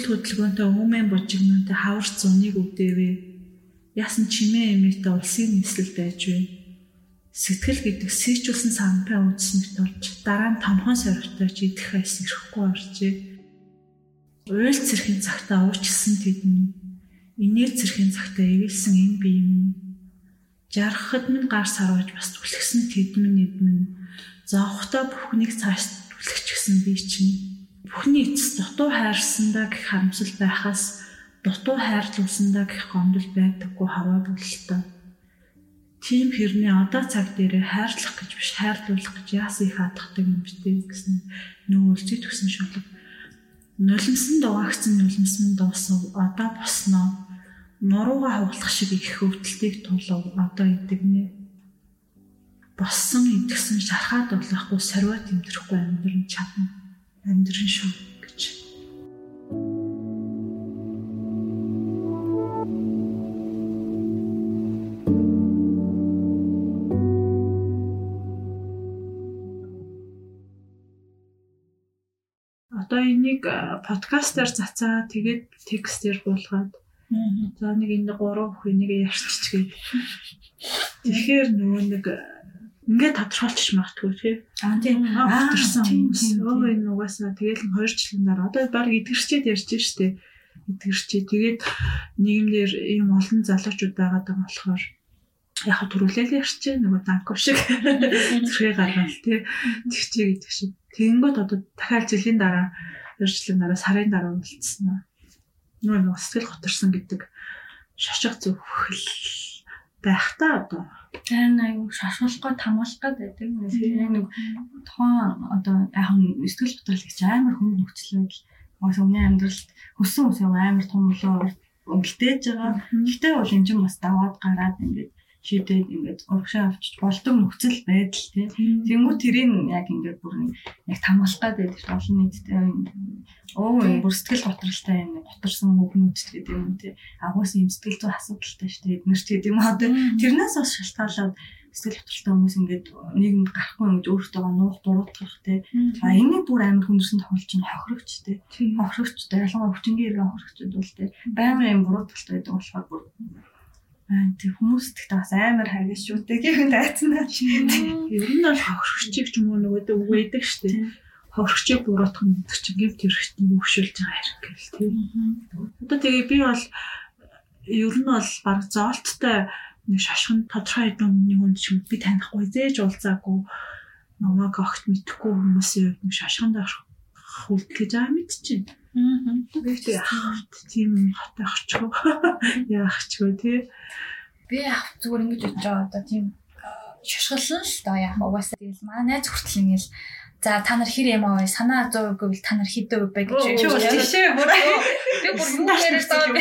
хөл хөдөлгөөнтэй өмнө бужигнуудтай хавар зуныг үдээвэ. Ясан чимээ эмээтэй улсын нийслэл байж вэ. Сэтгэл гэдэг сийчүүлсэн сампаа үзснэгт болж дараа нь томхон сорвтой ч идэх айс ирэхгүй оржээ. Уйл цэрхийн цагтаа уучсан тэдэн инээр цэрхийн цагтаа эвэлсэн энэ бие минь жаргахад минь гар сарваж бас түлхсэн тэдмэн эдмэн зоохтой бүхнийг цааш түлхчихсэн би чинь бүхний эцэс дутуу хайрсандаа гэх харамсал байхаас дутуу хайрлуулсандаа гэх гомдол байдаггүй хаваа бололтой тийм хэрнээ одоо цаг дээр хайрлах гэж биш хайрлуулах гэж яасан их хатгадаг юм битээ гэсэн нөгөө үлцээ тгсэн шулаг нулимсан дугаагцсан нулимсан дуусан одоо босноо. Нурууга хавглах шиг их өвдөлтийг тулав одоо идэгнэ. Боссон идгсэн шархаад болохгүй сорвоо тэмдэрэхгүй амьдрын чадна амьдрын шүү гэж. Одоо энийг подкастаар цацаа тэгээд текстээр буулгаад. За нэг энэ гурван бүх энийг ярьчихгээд тэгэхээр нөгөө нэг ингээд тодорхойлчих магтгүй тий. Аа тийм. Авторсан хүмүүс. Өө энэ угаасаа тэгэл 2 жилийн дараа одоо баг эдгэрчээд ярьж штэ. Эдгэрчээ. Тэгээд нийгэмдэр ийм олон залуучууд байгаа болохоор яг төрүүлэл ярьчих нөгөө данков шиг зэрэг гаргал тий. Тэгчээ гэдэг шиг. Тэгэнгүүт одоо дахиад жилийн дараа жилийн дараа сарын дараа уулзсан. Нөгөө нэг сэтгэл готорсон гэдэг шашиг зөвхөл байх та одоо. Харин аюу шашуулгаа тамуулах гэдэг нэг тоон одоо нь сэтгэл готрол гэж амар хүнд нөхцөл байдал. Ус өмнө амьдралд хөссөн ус амар том болоо өнгөлтөөж байгаа. Гэхдээ бол энэ ч бас даваад гараад ингээд шийдээд ингээд урагшаа авчиж болдог нөхцөл байдал тийм. Тэнгүү тэрийг яг ингээд бүр яг гэдэг чинь олон нийттэй оо бүр сэтгэл готролтой энэ готорсон хүүхнүүд гэдэг юм тийм. Агуус юм сэтгэл зүй асуудалтай шүү дээ. Эднэр ч гэдэг юм одоо тэрнээс бас шалтгаалаад сэтгэл готролтой хүмүүс ингээд нийгэмд гарахгүй ингэж өөртөө нуух буруутгах тий. А энийг бүр амар хүндэрсэн тохиолдол чинь хохирогч тий. Хохирогч ялангуяа хүчингийн иргэн хохирогчд бол тий. Байнгын юм буруутгалтай байдаг болохоор бүр Аа тэг хүмүүст ихтэй бас амар харгас шүү дээ гэх дайцнаа. Ер нь бол хохирогчийг ч юм уу нөгөө үг байдаг шүү дээ. Хохирогчийг буруутгах нь чинь гэв тэр ихтэй өгшүүлж байгаа хэрэг гэл тийм. Одоо тэгээ би бол ер нь бол баг зоолттой нэг шашгын тодорхой хэдэн нэг хүн ч би танихгүй зээж уулзаагүй намайг огт мэдхгүй хүмүүсийн хувьд нэг шашганд орох үлдэх гэж аа мэдчихэв. Аа. Тэгвэл яах тийм хот авчихгүй. Яахчгүй тий. Би яг зүгээр ингэж бодож байгаа одоо тийм шашгалсан л да яах угаасаа тэгэл манай найз хүртэл ингээл За та нар хэр юм аа? Санаа 100% гэвэл та нар хэдэн үе бэ гэж бол тийшээ бүр би бүр юу яриад байгаа. юм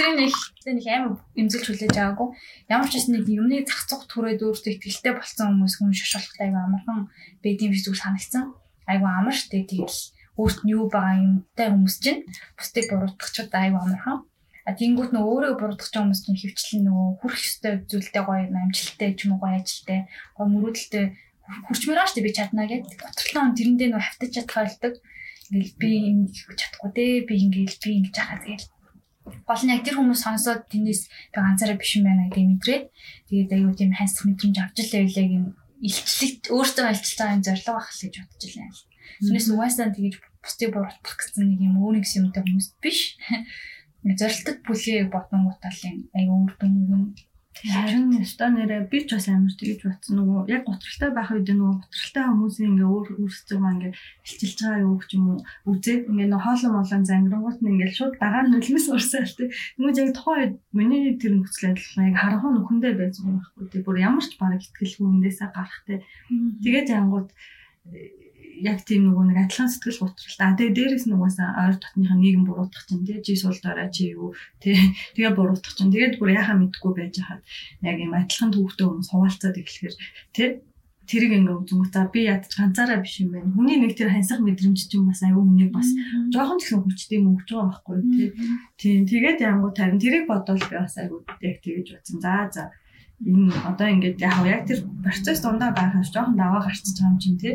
Тэр нэг нэг амар имзэлж хүлээж байгаагүй. Ямар ч гэсэн нэг юмны зах зуг түрээд өөртөө ихтэй болцсон хүмүүс хүн шашуулахтай аяга амархан бэдийн зүйл санагцсан. Айгу амар штэ тэгэл өөрт нь юу байгаа юмтай хүмүүс чинь бусдыг буруутгах ч удаа аюу амархан. А тэнгуут нөө өөрөө буруутгах хүмүүс чинь хөвчлэн нөгөө хүрх ёстой зүйлтэй гоё амжилттай ч юм уу гоё ажилтай гоё мөрөөдөлтэй хүрчмээр дээ би чадна гэдэг. Готролтой он тэрэндээ нөө хавтаж чадхаа болдог. Ингээл би ингэ чадахгүй дээ би ингээл би ингэж яхаа тэгэл гол нь яг тэр хүмүүс сонсоод тэндээс би ганцаараа биш юм байна гэдэг мэдрээд тэгээд аюу тийм хайсах мэдрэмж авч л байлаа гин илчлэг өөртөө илчилж байгаа юм зориг байх л гэж бодож байна. Тэрнээс угаасаа тэгэж бусдыг буруутгах гэсэн нэг юм өөрийн юмтай хүмүүс биш. Зорилтод бүлээ бодсон гуталын аюу үр дүн Харин өстой нэрээ би ч бас амар тэгэж бодсон нөгөө яг готролтой байх үед нөгөө готролтой хүмүүсийн ингээ өөр өөрсдөө ингээ хилчилж байгаа юу ч юм уу үзээд ингээ нөгөө хоолон молон зангирангууд нь ингээ шууд дагаар нулимс урсаал тий. Тэгмээ яг тухайн үед миний тэр нөхцөл байдал яг харахаа нөхөндөө юм байхгүй тий. Бүр ямар ч бараг ихтгэлгүй эндээсээ гарах тий. Тэгээд янгууд яг тийм нөгөө нэг адилхан сэтгэл готролт. А тэгээ дээрэс нь угаасаа ойр дотныхаа нийгэм буруутгах чинь тий чи сул дараа чи юу тий тэгээ буруутгах чинь тэгээд бүр яхаа мэдгүй байж хаад яг юм адилхан төвхтэй хүмүүс хуваалцаад эхлэхээр тий тэрийг ингээ үзэн за би ядч ганцаараа биш юм байна. Хүний нэг тэр хансах мэдрэмж чинь бас аюу хүнийг бас жоохон ч гэсэн хүчтэй юм өгч байгаа байхгүй тий. Тийм тэгээд янгуу тарин тэрийг бодвол би бас аюу яг тэгэж бодсон. За за энэ одоо ингээд яг яг тэр процесс дундаа байхаас жоохон даваа гарчиж байгаа юм чинь тий.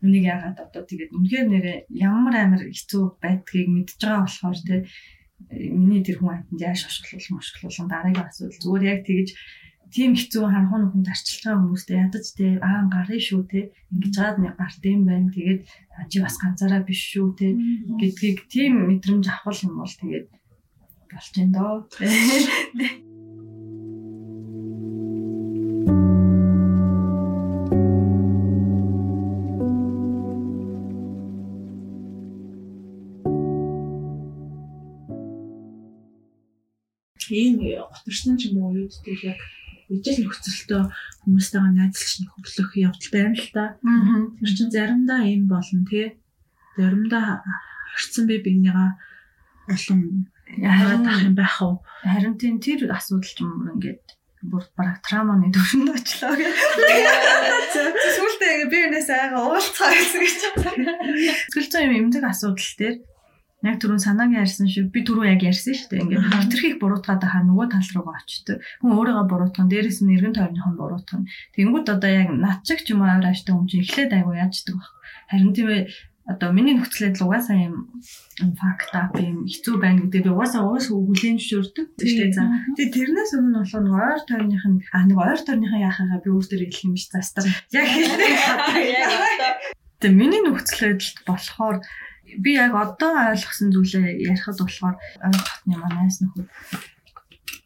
Үнийг яагаад одоо тэгээд үнэхээр нэрээ ямар амар хэцүү байдгийг мэдж байгаа болохоор те миний тэр хүн амтнд яаж шошглол мошглол дараагийн асуудал зүгээр яг тэгэж тийм хэцүү харахуун хүн зарчилж байгаа хүмүүстэй ядаж те аа гарын шүү те ингэж жаад нэг гарт юм байна. Тэгээд чи бас ганцаараа биш шүү те гэдгийг тийм мэдрэмж авах юм бол тэгээд болж байна доо готорчсон ч юм уу үедтэй яг ижил нөхцөлтөө хүмүүстэйгээ найзалж нөхөрлөх явдал байна л та. Тэр чинь заримдаа ийм болно тий. Заримдаа харцсан би бинийгаа улам яагаад ах юм байх вэ? Харин тийм тэр асуудал ч юм уу ингээд бүр бараг трауманы төвшөнд очлоо гэх. Сүүлдээ би өнөөс айгаа уулцгаа гэсэн гэж. Сүүлд юм эмзэг асуудал дээр яг түрүүн санаагийн ярьсан шиг би түрүү яг ярьсан шүү дээ. Ингээд хавтрахыг буруутгаад хаа нөгөө тал руугаа очтой. Хүн өөрийгөө буруутгах, дээрээс нь эргэн тойрныхон буруутгах. Тэнгүүд одоо яг над чиг ч юм уу авир ааштай хүн чинь эхлээд айгу яаждаг баг. Харин тийм ээ одоо миний нөхцөл байдал угаасаа юм факт ап юм хэцүү байна гэдэг би угаасаа уус хүлээн зөвшөөрдөг тийм за. Тэгээ тэрнээс өмнө болохоор нэг ойр тойрных нь а нэг ойр тойрныхан яахаа би өөртөө хэлэх юм биш застар. Яг хэлээ. Тэгээ миний нөхцөл байдалд болохоор би яг одоо ойлгосон зүйлээ ярихад болохоор ойлгохны манайс нөхөд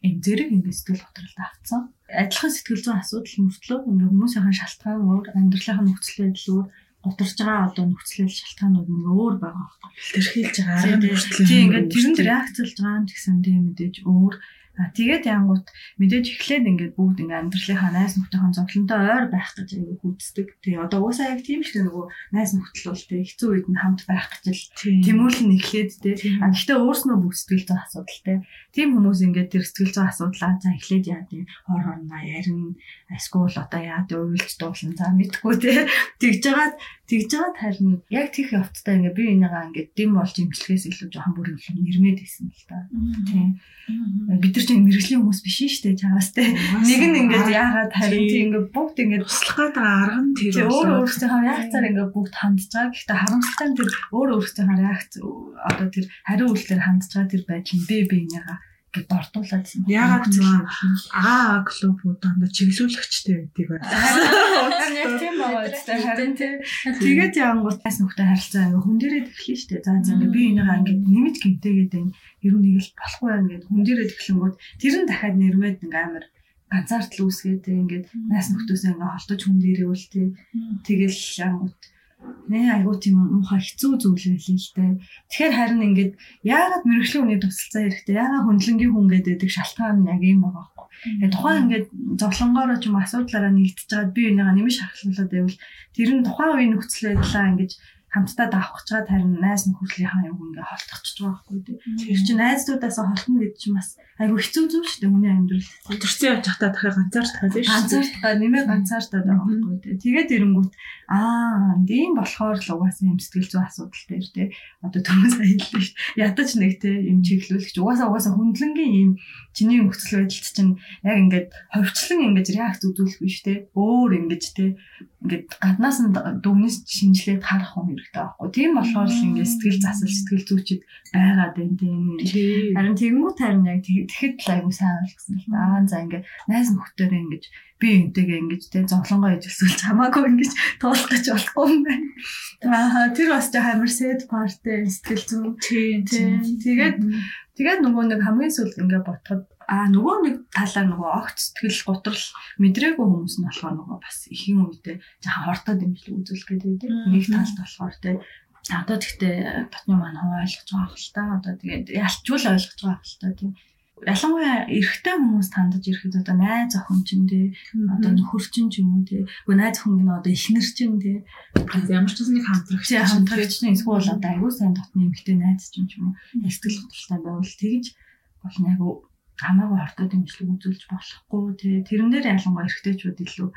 энэ зэрэг ингэ сэтгэл готролд авцсан. Адилхан сэтгэл зүйн асуудал мөртлөө ингээ хүмүүсийн шалтгаан өөр, амьдралын нөхцөл байдал өөр, готарч байгаа одоо нөхцөл шалтгаанууд нэг өөр байгаа. Илэрхийлж байгаа арга мөртлөө. Тийм ингээ тэрэнд реакцлж байгаа юм гэсэн тийм мэдээж өөр А тэгээд янгууд мэдээж эхлээд ингээд бүгд ингээд амьдралынхаа найз нөхдөйхөө зовлонтой ойр байх гэж аягүй хүнддэг. Тэгээ одоо уусаа яг тийм шүү нөгөө найз нөхдөл бол тэгээ хэцүү үед нь хамт байх гэж л тэмүүлэн эхлээд тэгээ. А гэхдээ өөрснөө бүх сэтгэл зүйн асуудалтай. Тийм хүмүүс ингээд тэр сэтгэл зүйн асуудлаа за эхлээд яа тийм хор хорноо ярина. Эсвэл одоо яа тийм уйлж дуулна. За мэдхгүй тэгээ. Тэгж жагаад тэгж жагаад харин яг тийх явцтай ингээд би энийгаа ингээд дэм болж имчилгээс илүү жоохон бүр нэрмээд исэн л та. Тийм. Бид нар чинь мэрэгжлийн хүмүүс биш шүү дээ чамаас те. Нэг нь ингээд яагаад харин тийм ингээд бүгд ингээд туслах байгаа арга нь тэр өөр өөрсдийнхөө реакцаар ингээд бүгд хандж байгаа. Гэхдээ харамсалтай нь тэр өөр өөрсдийнхөө реакц одоо тэр хариу үйлдэлээр хандж байгаа тэр байдал нь би биенийгаа гэд дортуулаад юм. Ягаад нэг Аа клубүүд дандаа чиглүүлэгчтэй байдаг байна. Харин яг тийм байгаа үстэй харин тэгээд яангууд тас нөхдөд харилцаа аяа хүн дээрээ тэглэн штэ. За за би энийгээ ингээд нэмж гинтэгээд байна. Хэрүү нэг л болохгүй юм ингээд хүн дээрээ тэглэнгүүд тэр нь дахиад нэрмээд ингээ амар ганцаардл үүсгээд ингээд найс нөхдөөсөө ингээ холдож хүн дээрээ үлтэй. Тэгэл яангууд Нэ айгуу тийм муухай хэцүү зүйл байлээ л дээ. Тэгэхээр харин ингээд яагаад мэрэгжлийн хүний тусалцаа хэрэгтэй, яагаад хөндлөнгийн хүн гэдэг шалтгаан нь яг юм байгаа байхгүй. Тэгээ тухайн ингээд зовлонгоороо ч юм асуудлаараа нэгдэж байгаад би энийгээ нэмж шахалуулаад байвал тэр нь тухайн үеийн нөхцөл байдлаа ингээд хамтдаа давхж чад харин найз нөхөрлийнхаа юм ингээ холтогчж байгаа байхгүй тий. Тэр чинь найзуудаас холтно гэдэг чинь бас айгүй хэцүү зүйл шүү дээ хүний амьдрал. Төрсөн явж хатаа дахиад ганцаардах байх шүү. Ганцаардах нэмээ ганцаардаад байгаа байхгүй тий. Тэгээд ирэнгүүт аа тийм болохоор л угаасаа юм сэтгэл зүй асуудал дээр тий. Одоо түрүүс аяллаа шүү. Ядаж нэг тий юм чиглүүлэгч угаасаа угаасаа хөндлөнгийн юм чиний нөхцөл байдалд чинь яг ингээд ховчлон ингээд реакц үзүүлэх биш тий. Өөр ингэж тий ингээд гаднаас нь дүгнэс шинжлээд харах юм хэрэгтэй байхгүй. Тийм болохоор л ингээд сэтгэл засал сэтгэл зүйчд байгаад байна тийм. Харин тэгэнгүүт харин яг тэгэхэд л айгу сайн ойлгосон л да. За ингээд найз нөхдөөрөө ингээд би энтэйгээ ингэж те зовлонгоо ижилсүүлж хамаагүй ингэж туулах гэж болохгүй юм байна. Аа тэр бас жаа амар сэд парти сэтгэл зүй. Тийм. Тэгээд тэгээд нөгөө нэг хамгийн сүүлд ингээд ботход А нөгөө нэг талаар нөгөө огт сэтгэл готрол мэдрээгүй хүмүүс нь болохоор нөгөө бас ихэн үедээ жаахан хортоод дэмжлэг үзүүлэх гэдэг тийм нэг талд болохоор тийм одоо тэгтээ дотны маань ойлгож байгаа хэл та одоо тэгээд ялчгүй ойлгож байгаа хэл та тийм ялангуяа эрэгтэй хүмүүс тандаж ирэхэд одоо найз охин ч юм тий одоо нөхөр ч юм уу тий үгүй найз охин нь одоо эхнэр ч юм тий ямар ч нэг хамтрагч хамтрагч нь эсвэл одоо аягүй сайн дотны эмэгтэй найз ч юм ч юм уу сэтгэл хөдлөлтэй байвал тэгж болно айгүй хамаагүй хортод дэмжлэг үзүүлж болохгүй тий тэрэн дээр ялангуяа эрэгтэйчүүд илүү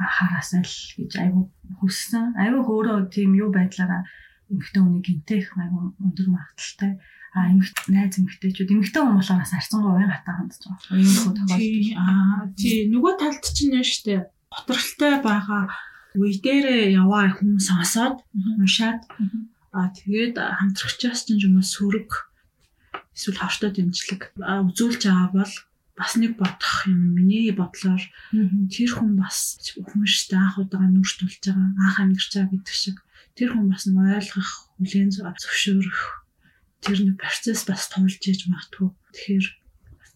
анхаараасаа л гэж айгүй хүссэн. Айгүй өөрөө тийм юу байдлаараа эмэгтэй хүний гинтэх айгүй өндөр магадaltaй. А эмэгт найз эмэгтэйчүүд эмэгтэй хүн болохоор бас арцсангаа уян хатаа хандж байгаа. Ийм их тохиолдол. Аа тий нөгөө талд чинь нь штэ готролтой байгаа үе дээрээ яваа хүн сонсоод уншаад. Аа тэгээд хамтрагчаас ч юм уу сөрөг эсвэл хортой дэмжлэг үзүүлж байгаа бол бас нэг бодох юм миний бодлоор тэр хүн бас хүн шүү дээ. Анх удаага нүрт тулж байгаа анх амьдарч байгаа гэдэг шиг тэр хүн бас нэг ойлгох хүлээн зөвшөөрөх тэр нэг процесс бас тулж иж магтгүй тэгэхээр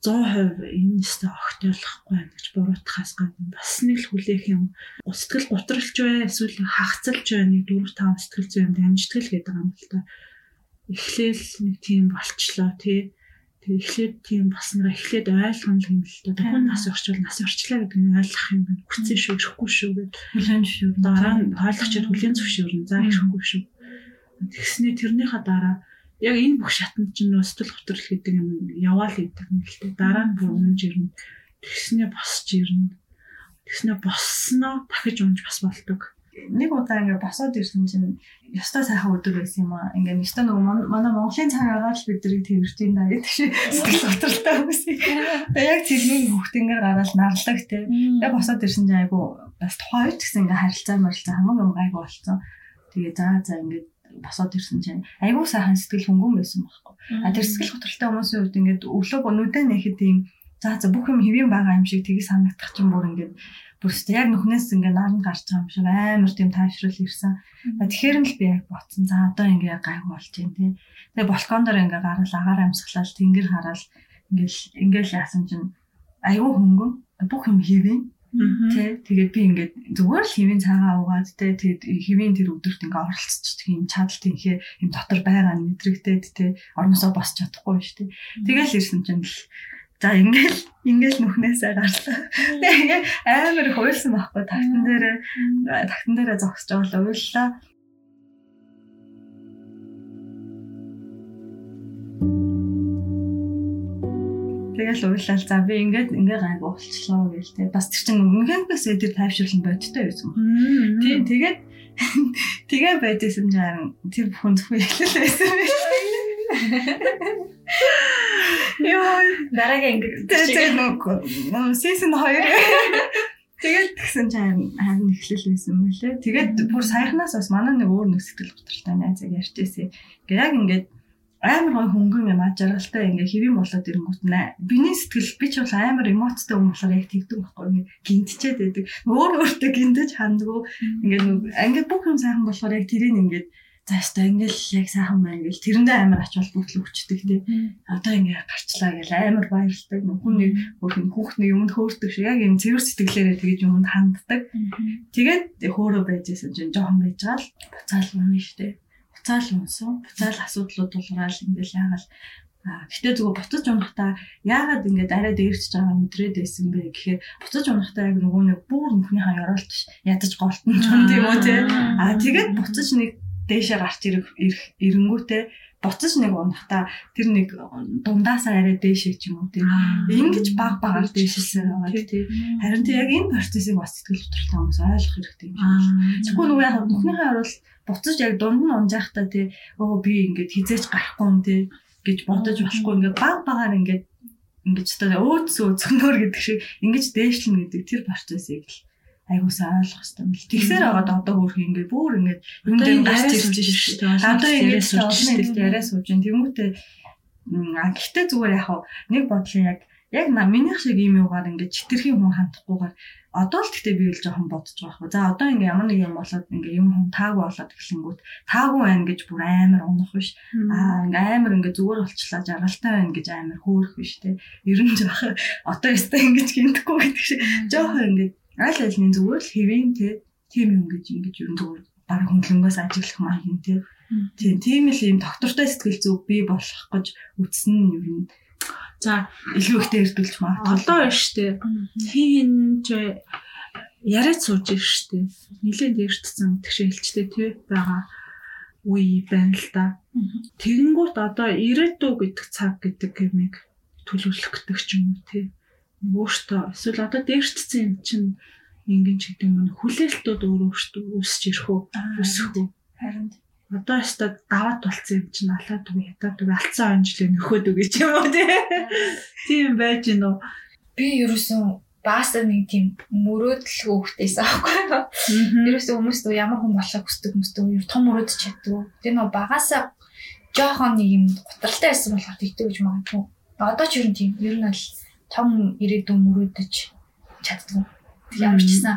100% энэ нэстэ огтойлохгүй байна гэж буруутахаас гадна бас нэг л хүлээх юм. Сэтгэл готролч бай эсвэл хагцалж бай нэг 4 5 сэтгэл зүйн дамжтгэл гэдэг юм л та. Эхлээл нэг тийм болчлоо тий. Тэг эхлээд тийм баснараа эхлээд ойлгоно юм л та. Хүн нас орчвол нас орчлаа гэдэг нь ойлгох юм байна. Хүцэн шүү, ирэхгүй шүү гэдэг. Хүлэн шүү. Дараа нь ойлгочод хүлэн зөвшөөрнө. За ирэхгүй шүү. Тэгснээ тэрнийхээ дараа яг энэ бүх шатанд чинь нөө сэтгэл готрол гэдэг юм яваал гэдэг юм л дээ. Дараа нь бүр унж ирнэ. Тэгснээ босч ирнэ. Тэгснээ боссноо дахиж унж бас болдог. Нэг удаа ингээ босоод ирсэн чинь ёстой сайхан өдөр байсан юм аа. Ингээ ёстой нөгөө манай Монголын цаг агаал биднийг тэрвэртийн даа гэдэг шиг сэтгэл готролтой байсан. Тэгээ яг тэрний хүүхдэнгээр гараад нарлаг те. Яг босоод ирсэн чинь айгу бас тухайн үед гэсэн ингээ харилцаа морилцаа хамгийн юм айгу болцсон. Тэгээ за за ингээ босоод ирсэн чинь айгүй сайхан сэтгэл хөнгөн байсан байхгүй. А тэр сэтгэл хөдлөлтөй хүмүүсийн үед ингээд өглөө өнөдөө нэхэд ийм за за бүх юм хэвэн байгаа юм шиг тгий санагдах чинь бүр ингээд бүрс яг нүхнээс ингээд наранд гарч байгаа юм шиг амар тийм тайвшрал ирсэн. Тэгэхээр нь л би яг ботсон. За одоо ингээд гайгүй болж байна тий. Тэгээ балкон дээр ингээд гарал агаар амьсгалал тэнгэр хараал ингээд ингээд яасан чинь айгүй хөнгөн бүх юм хэвэн Тэ тэгээд би ингээд зүгээр л хэвийн цагаан уугаад тэ тэгээд хэвийн тэр өдөрт ингээд оролцчих юм чадал тэнхээ юм дотор байгаа нь мэдрэгдээд тэ орносоо босч чадахгүй шүү дээ. Тэгэл ирсэн чинь л за ингээл ингээл нүхнээсээ гарлаа. Тэгээ амар хуйлсан байхгүй тагтан дээр тагтан дээр зогсож байгаа л уйллаа. Тэгэл уурлал за би ингээд ингээ гайгүй болчихлоо гээл те. Бас тэр чинь үнэхээс тэр тайвшруулсан бодтой байсан. Тийм тэгээд тэгээ байдсан жаа тэр бүхэн зөвхөн эхлэл байсан байх. Йоо дараагийн ингээ нөгөө season 2 Тэгээд тэгсэн чинь харин эхлэл байсан мөлий. Тэгээд бүр саяхнаас бас манай нэг өөр нэг сэтгэл готролтой найзаг ярьжсэн. Ингээ яг ингээд амар гой хөнгөн юм аа жаргалтай ингээ хэвэн болоод ирэнгүүт нэ биний сэтгэл би ч бол амар эмоцтой юм болохоор яг тэгдэг байхгүй гинтчээд байдаг. Өөр өөртөө гинтэж хандгуу ингээ ингээ бүх юм сайхан болохоор яг тэрийг ингээ заастаа ингээл яг сайхан байна гэл. Тэрэндээ амар ач холбогдол өгчдөг тий одоо ингээ гарчлаа гэл амар баярлдаг хүний хөрхөн хүүхдний юмд хөөрдөг шиг. Яг юм цэвэр сэтгэлээрээ тэгэж юмд ханддаг. Тэгээд хөөрөө байжсэн чинь жоохон байж гал буцаал унаа штэ. Буцаал унсан. Буцаал асуудлууд тулгаал ингээл яагаад. Гэтэ зүгээр буцаж унахтаа яагаад ингэж арай дээрч байгаа мэдрээд байсан бэ гэхээр буцаж унахтаа яг нөгөө нэг бүр нүхнийхээ яроолт ядаж голтон ч юм тийм үү те. Аа тэгээд буцаж нэг дээшээ гарч ирэх эрэнгүүтээ буцаж нэг унахтаа тэр нэг дундаасаа арай дээшээ ч юм уу тийм. Ингэж баг багаар дээшээсээ байгаа тийм. Харин тийм яг энэ процессыг бас сэтгэл хөдлөлтөй хүмүүс ойлгох хэрэгтэй юм шиг. Тэгэхгүй нөгөө яг нүхнийхээ яроолт буцаж яг дунд нь унжаахтаа тий өө би ингээд хизээч гарахгүй юм тий гэж бодож болохгүй ингээд баг багаар ингээд ингэж одоо өөдс өцгнөр гэдэг шиг ингэж дээшлэн гэдэг тэр процессыг л айгуусаа ойлгох хэрэгтэй мэл. Тэгсээр агаад одоо хөрх ингээд бүр ингээд юм дээр гарч ирж шүү дээ. Одоо ингээд сууж яриа сууж юм. Тэмүүтээ а гэхдээ зүгээр яг нэг бодлоо яг яг минийх шиг юм юугаар ингээд читэрхийн хүн хандахгүйгээр одоо л гэхдээ би л жоохон бодож байгаа хөө. За одоо ингээ ямар нэг юм болоод ингээ юм хүн таагүй болоод эхлэнгүүт таагүй байна гэж бүр амар унах биш. Аа ингээ амар ингээ зүгээр болчлаа жаргалтай байна гэж амар хөөрөх биш те. Ер нь жоох одоо ястай ингэж гинтэхгүй гэдэг шиг жоохон ингээ аль альний зүгээр л хэвэн те. Тим юм гэж ингэж ер нь зүгээр баг хөндлөнгөөс ажиглах маань хин те. Тийм тийм л юм доктортой сэтгэл зүг бий болох гэж үтсэн нь ер нь За илүү ихтэй эрдүүлж. Одоо байна штэ. Хин ч яриад сууж ир штэ. Нилээд эрдсэн тэгш хэлчтэй тий байгаа үе байна л да. Тэгэнгүүт одоо ирээдүй гэдэг цаг гэдэг юмыг төлөвлөх гэдэг ч юм уу тий. Өөртөө эсвэл одоо дээрчсэн юм чинь ингэн ч гэдэг юм хүлээлтүүд өөрөө өөртөө үсэж ирэх үү? Үсэх үү? Харин одоо өстө даваад болцсон юм чинь алаад үгүй ядаад үгүй алдсан онжлын нөхөөд үгүй ч юм уу тийм байж гинөө би ерөөсөн багасаа нэг тийм мөрөөдөл хөөхтэйсэн аахгүй юу. Ерөөсөө хүмүүс дөө ямар хүн болохыг хүсдэг хүмүүс дөө ер том мөрөөдөж чаддаг. Тэгээ нөө багасаа жоохон нэг юм гутралтай байсан болохоор тэгдэг гэж магадгүй. Одоо ч ер нь тийм ер нь бол том ирээдүйн мөрөөдөж чаддаг. Ямар ч гэсэн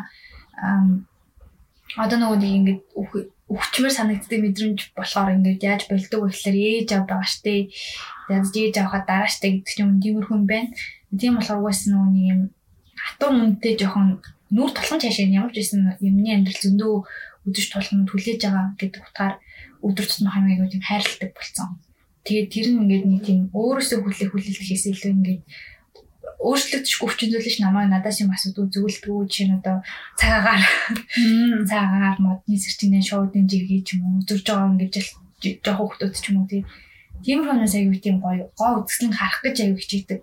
одоо нөгөө нэг ингэж өвчмөр санагддаг мэдрэмж болохоор ингээд яаж болдог вэ гэхээр ээж аваа байгаа штэ. Тэгээд ээж авахад дараа штэ гэдэг тиймэрхүү юм байна. Тийм болохоор угаасаа нөгөө нэг юм хатуу мөнтэй жоохон нүур тулхан цаашаа ямар ч байсан юмны амьдрал зөндөө өдөж тулхан түлээж байгаа гэдэг утгаар өдөр тутмын хамгийн аягүй тийм хайрладаг болсон. Тэгээд тэр нь ингээд нэг тийм өөрөөсөө хүлээх хүлээлтээс илүү ингээд өөрчлөгдөж өвчин зүйлш намайг надаас юм асуудаг зөвлөдгөө жишээ нь одоо цагаагаар. Цагаагаар модны сэрчинээ шоудын жиргээ ч юм уу өдөрж байгаа ингэж л жоох хүмүүс ч юм уу тийм хүмүүс аягүй тийм гоё. Гоо үзэсгэлэн харах гэж аягүй хичээдэг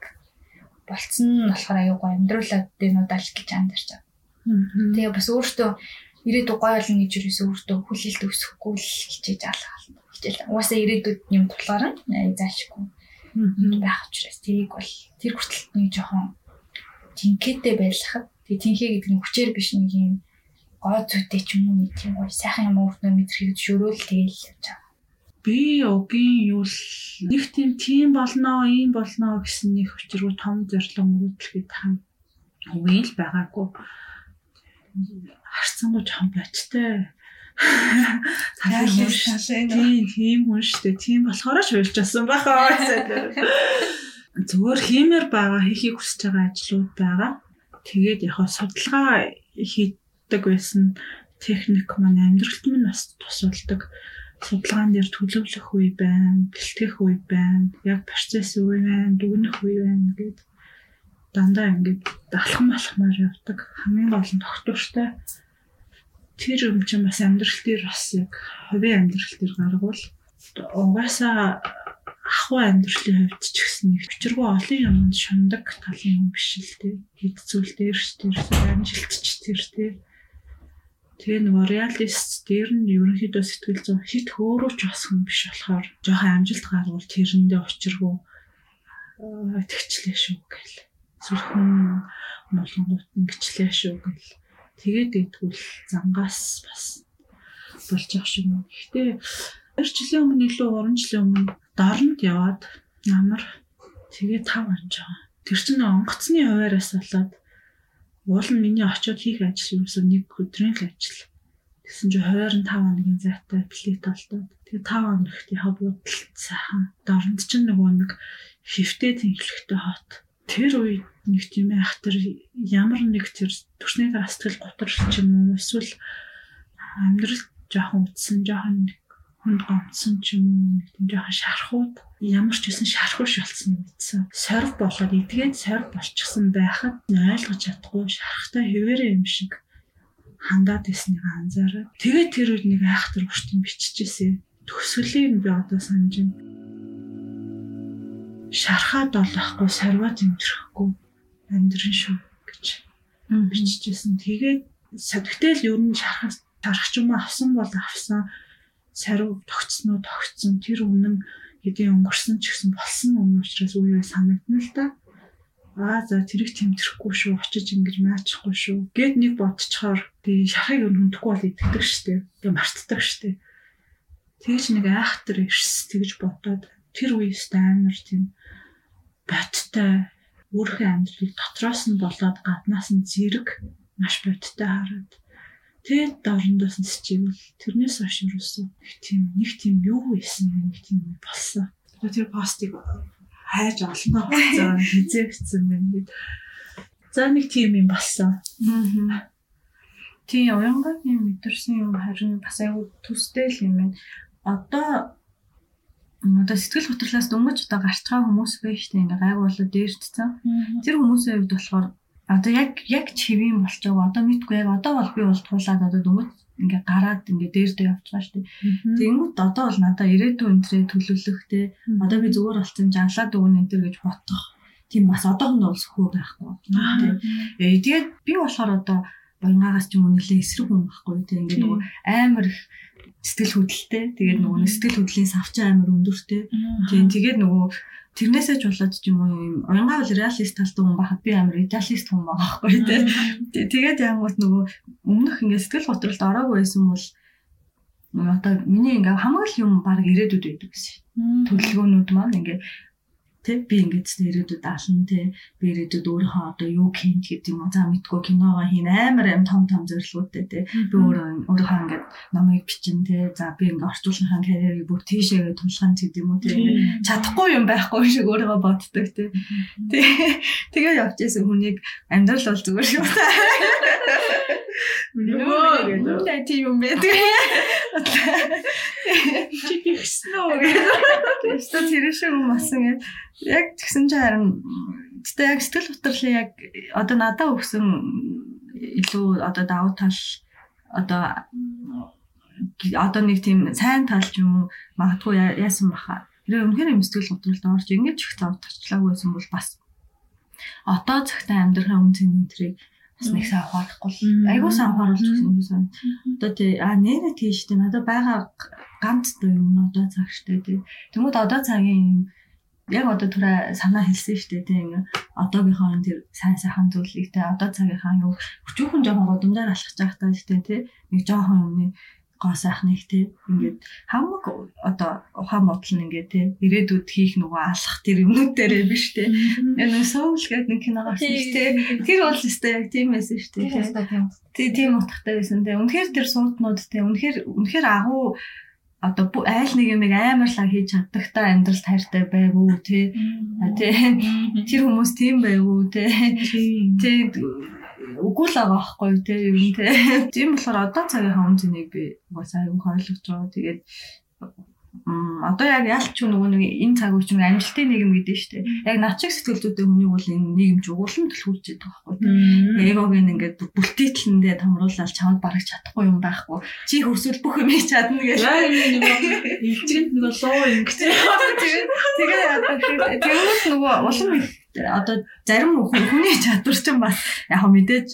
болцсон нь болохоор аягүй гоё. Амьдруулад дэнүүдаа л гэж андарч байгаа. Тэгээ бас өөртөө ирээдүйг гоё болно гэж юусэн өөртөө хүлээлт өсөхгүй л хичээж алгаал. Хичээл. Угаасаа ирээдүйд юм тулгаар нь заашгүй байх учраас тэрийг бол тэр хүртэл нэг жоохон тинхээтэй байлгахад тэгээ тинхээ гэдэг нь хүчээр биш нэг юм гоо зүйтэй ч юм уу нэг тийм гоё сайхан юм өөртөө мэдрэхэд шөрөөл тэгээл явж байгаа. Би огийн юу л нэг тийм тийм болноо, ийм болноо гэсэн нэг өчрөө том зорилго мөрөдлөхөд хам үгүй л байгаагүй. Харцсангуу жоохон бочтой Тийм тийм хүн шүү дээ. Тийм болохоор ч уйлж асан бахаа. Зүгээр хиймээр байгаа хийхийг хүсэж байгаа ажлууд байгаа. Тэгээд яг судалгаа хийдэг байсан техник маань амьдралт минь бас тусалдаг. Судалгаан дээр төлөвлөх үе байна, бэлтгэх үе байна, яг процесс үе байна, дүгнэх үе байна гэдэг дандаа ингээд далхан малхмаар явдаг. Хамгийн гол нь тогтвортой тэр юм чинь бас амьдрал дээр бас яг хувийн амьдрал дээр гаргавал угаасаа ахуй амьдралын хувьд ч гэсэн нэг өчргөө олон юмд шундаг талын юм биш л дээ. Хэд зүйл дээр ч тэр амжилтч тэр тэр Тэгээ нөгөө реалист дээр нь ерөнхийдөө сэтгэл зүйн хит хөөрөөч бас хүн биш болохоор жоохон амжилт гарвал тэрэндээ учиргүй тэгчлээ шүү гэл. Зүрхэн молонгууд ингэчлээ шүү гэл тэгээд идэггүй зангаас бас болж явах шиг юм. Гэхдээ 2 жилийн өмнө илүү 3 жилийн өмнө дорнод яваад намар тэгээд 5 анж байгаа. Тэр чинь онгоцны хуваараас болоод уул нь миний очиод хийх ажил юмсан нэг өдрийн л ажил. Тэгсэн чинь 25 хоногийн зайтай плит болдоод тэгээ 5 хоногт яха буудалт сайхан дорнд чинь нөгөө нэг хөвтэй тэнхлэгтэй хот. Тэр үед нэг тийм айхтар ямар нэг тэр төрсний дараа сэтгэл готрол ч юм уу эсвэл амьдрал жоохон үтсэн жоохон хүнд гомцсон ч юм уу нэг тийм жоохон шархууд ямар ч гэсэн шархууш болсон мэдсэн. Сорив болоод эдгээд сорив болчихсон байхад ойлгож чадахгүй шархтай хэвээрээ юм шиг хандаад ирснийг анзаараад тэгээд тэр үед нэг айхтар уртын биччихсэн. Төсөлийг би одоо санаж байна. Шархаад болохгүй сорвоо зэмжрэхгүй амьдрын шүү гэж бичижсэн. Тэгээд садгтэл ер нь шарах ч юм авсан бол авсан сариу тогтсноо тогтсон тэр үнэн хэдийн өнгөрсөн ч гэсэн болсон юм учраас үе үе санагдана л да. Аа за тэрийг тэмдэрэхгүй шүү очиж ингэж маачхгүй шүү гэд нэг бодцохоор тий шахыг өн хүндэхгүй бол идэгдэг штеп. Тэгээ мартдаг штеп. Тэгж нэг айхтар ирс тэгж бодоод тэр үеэс амар тийм боттой өөрийнхөө амьдралыг дотроос нь болоод гаднаас нь зэрэг маш бодтой хараад тэгээд дорндоос нь счивэл тэрнээс хойш юусэн нэг тийм нэг тийм юу байсан нэг тийм болсон. Тэр постыг хайж олно хугацаа хизээ бичсэн байна гэд. За нэг тийм юм болсон. Аа. Тийм уянгагийн мэдэрсэн юм харин бас аюу төстэй л юм байна. Одоо одоо сэтгэл хөдлөлөөс дөнгөж одоо гарч байгаа хүмүүс байж тээ ингээ гайг болоод дээрчсэн. Тэр хүмүүсийн хувьд болохоор одоо яг яг чивийн болж байгаа. Одоо мэдгүй яг одоо бол би бол туулаад одоо дөнгөж ингээ гараад ингээ дээр дээр явж байгаа шүү дээ. Тэнгүүт одоо бол надаа ирээдүйн өнтрээ төлөвлөх те одоо би зүгээр болсон жанлаад өгнө энэ төр гэж бодох. Тийм бас одоохондоо бол сөхөө байхгүй. Э тэгээд би болохоор одоо буйнгаагаас ч юм уу нэлээ эсрэг хүн байхгүй те ингээ нөгөө амар их сэтгэл хөдлөлтэй. Тэгээд нөгөө сэтгэл хөдлөлийн савч амар өндөртэй. Тийм тэгээд нөгөө тэрнээсээ ч болоод ч юм уу юм уянгаа бол реалист талтай хүн бахад би амар идеалист хүн байгаа байхгүй тий. Тэгээд янгууд нөгөө өмнөх ингээд сэтгэл готролд ороогүй байсан бол одоо миний ингээ хамаг л юм баг ирээдүйд байдаг гэсэн. Төлөвлөгөөнүүд маань ингээ Тэ би ингээд ч ирээдүйд ална тэ би ирээдүйд өөрийнхөө одоо юу хийн гэдэг юм уу? За мэдгүй. Киногоо хийн. Амар аим том том зорилгоутай тэ би өөрөө өөрийнхөө ингээд номыг бичин тэ за би ингээд орчуулгын карьерийг бүр тийшээ тулахын гэдэг юм уу тэ ингээд чадахгүй юм байхгүй шиг өөрийгөө боддог тэ тэгээ явж исэн хүнийг амьдрал бол зүгээр шүү Нөгөө гэдэг тийм юм байдаг. Чи гихсэн үү гэдэг. Тэстэ тэр шиг юм асан яг тэгсэн чинь харин гэтээ яг сэтгэл хөдлөлийн яг одоо надад өгсөн илүү одоо давуу тал одоо одоо нэг тийм сайн тал ч юм уу магадгүй яасан баха. Тэр үнэхээр юм сэтгэл хөдлөлд орж ингэж их зав тарчлаагүй байсан бол бас одоо цагтаа амьдрахын үн цэнийн тэрийг бас нэг сайн ухаарахгүй айгуу сайн ухааруулж өгсөн юм сан. Одоо тий а нэрэ тийштэй надад байгаа ганц дуу юм одоо цагштай тий. Тэмүүт одоо цагийн яг одоо түрээ санаа хэлсэн шүү дээ тийм одоогийнхоо тэр сайн сайхан зүйлийг те одоо цагийнхаа юу өчүүхэн жоохон годомдаар алхаж байхдаа шүү дээ тийм нэг жоохон юмны гоо сайхныг те. Ингээд хамаг одоо ухаан бодол нь ингээд те ирээдүйд хийх нөгөө алах тэр юмнууд дээрээ биш те. Энэ соул гэдэг нэг кино гарсан шүү те тэр бол өстэй яг тийм байсан шүү дээ тий тийм. утгатай байсан те. Үнэхээр тэр сууднууд те үнэхээр үнэхээр агуу одоо айл нэг юм амарлаа хийж чаддагтай амьдрал хайртай байв уу тий тэр хүмүүс тийм байв уу тий тий үгүй л байгаа байхгүй тий ер нь тий тийм болохоор одоо цагийн хаун зэнийг би угаасаа аюу ойлгож байгаа тэгээд одоо яг ялч нөгөө нэг энэ цаг үеч нэг амжилтын нийгэм гэдэг нь шүү дээ. Яг над чиг сэтгэлдүүдтэй хүний бол энэ нийгэмж угуулсан төлхүүлж байгаа байхгүй. Эгог ингээд бүлтийтлэндээ томруулаад чамд барах чадахгүй юм байхгүй. Чи хөрсөл бүх юм хийж чадна гэж. Яг нөгөө лоо ингэж. Тэгээ одоо тэгвэл нөгөө улам одоо зарим хүний чадвар чинь бас яг мэдээж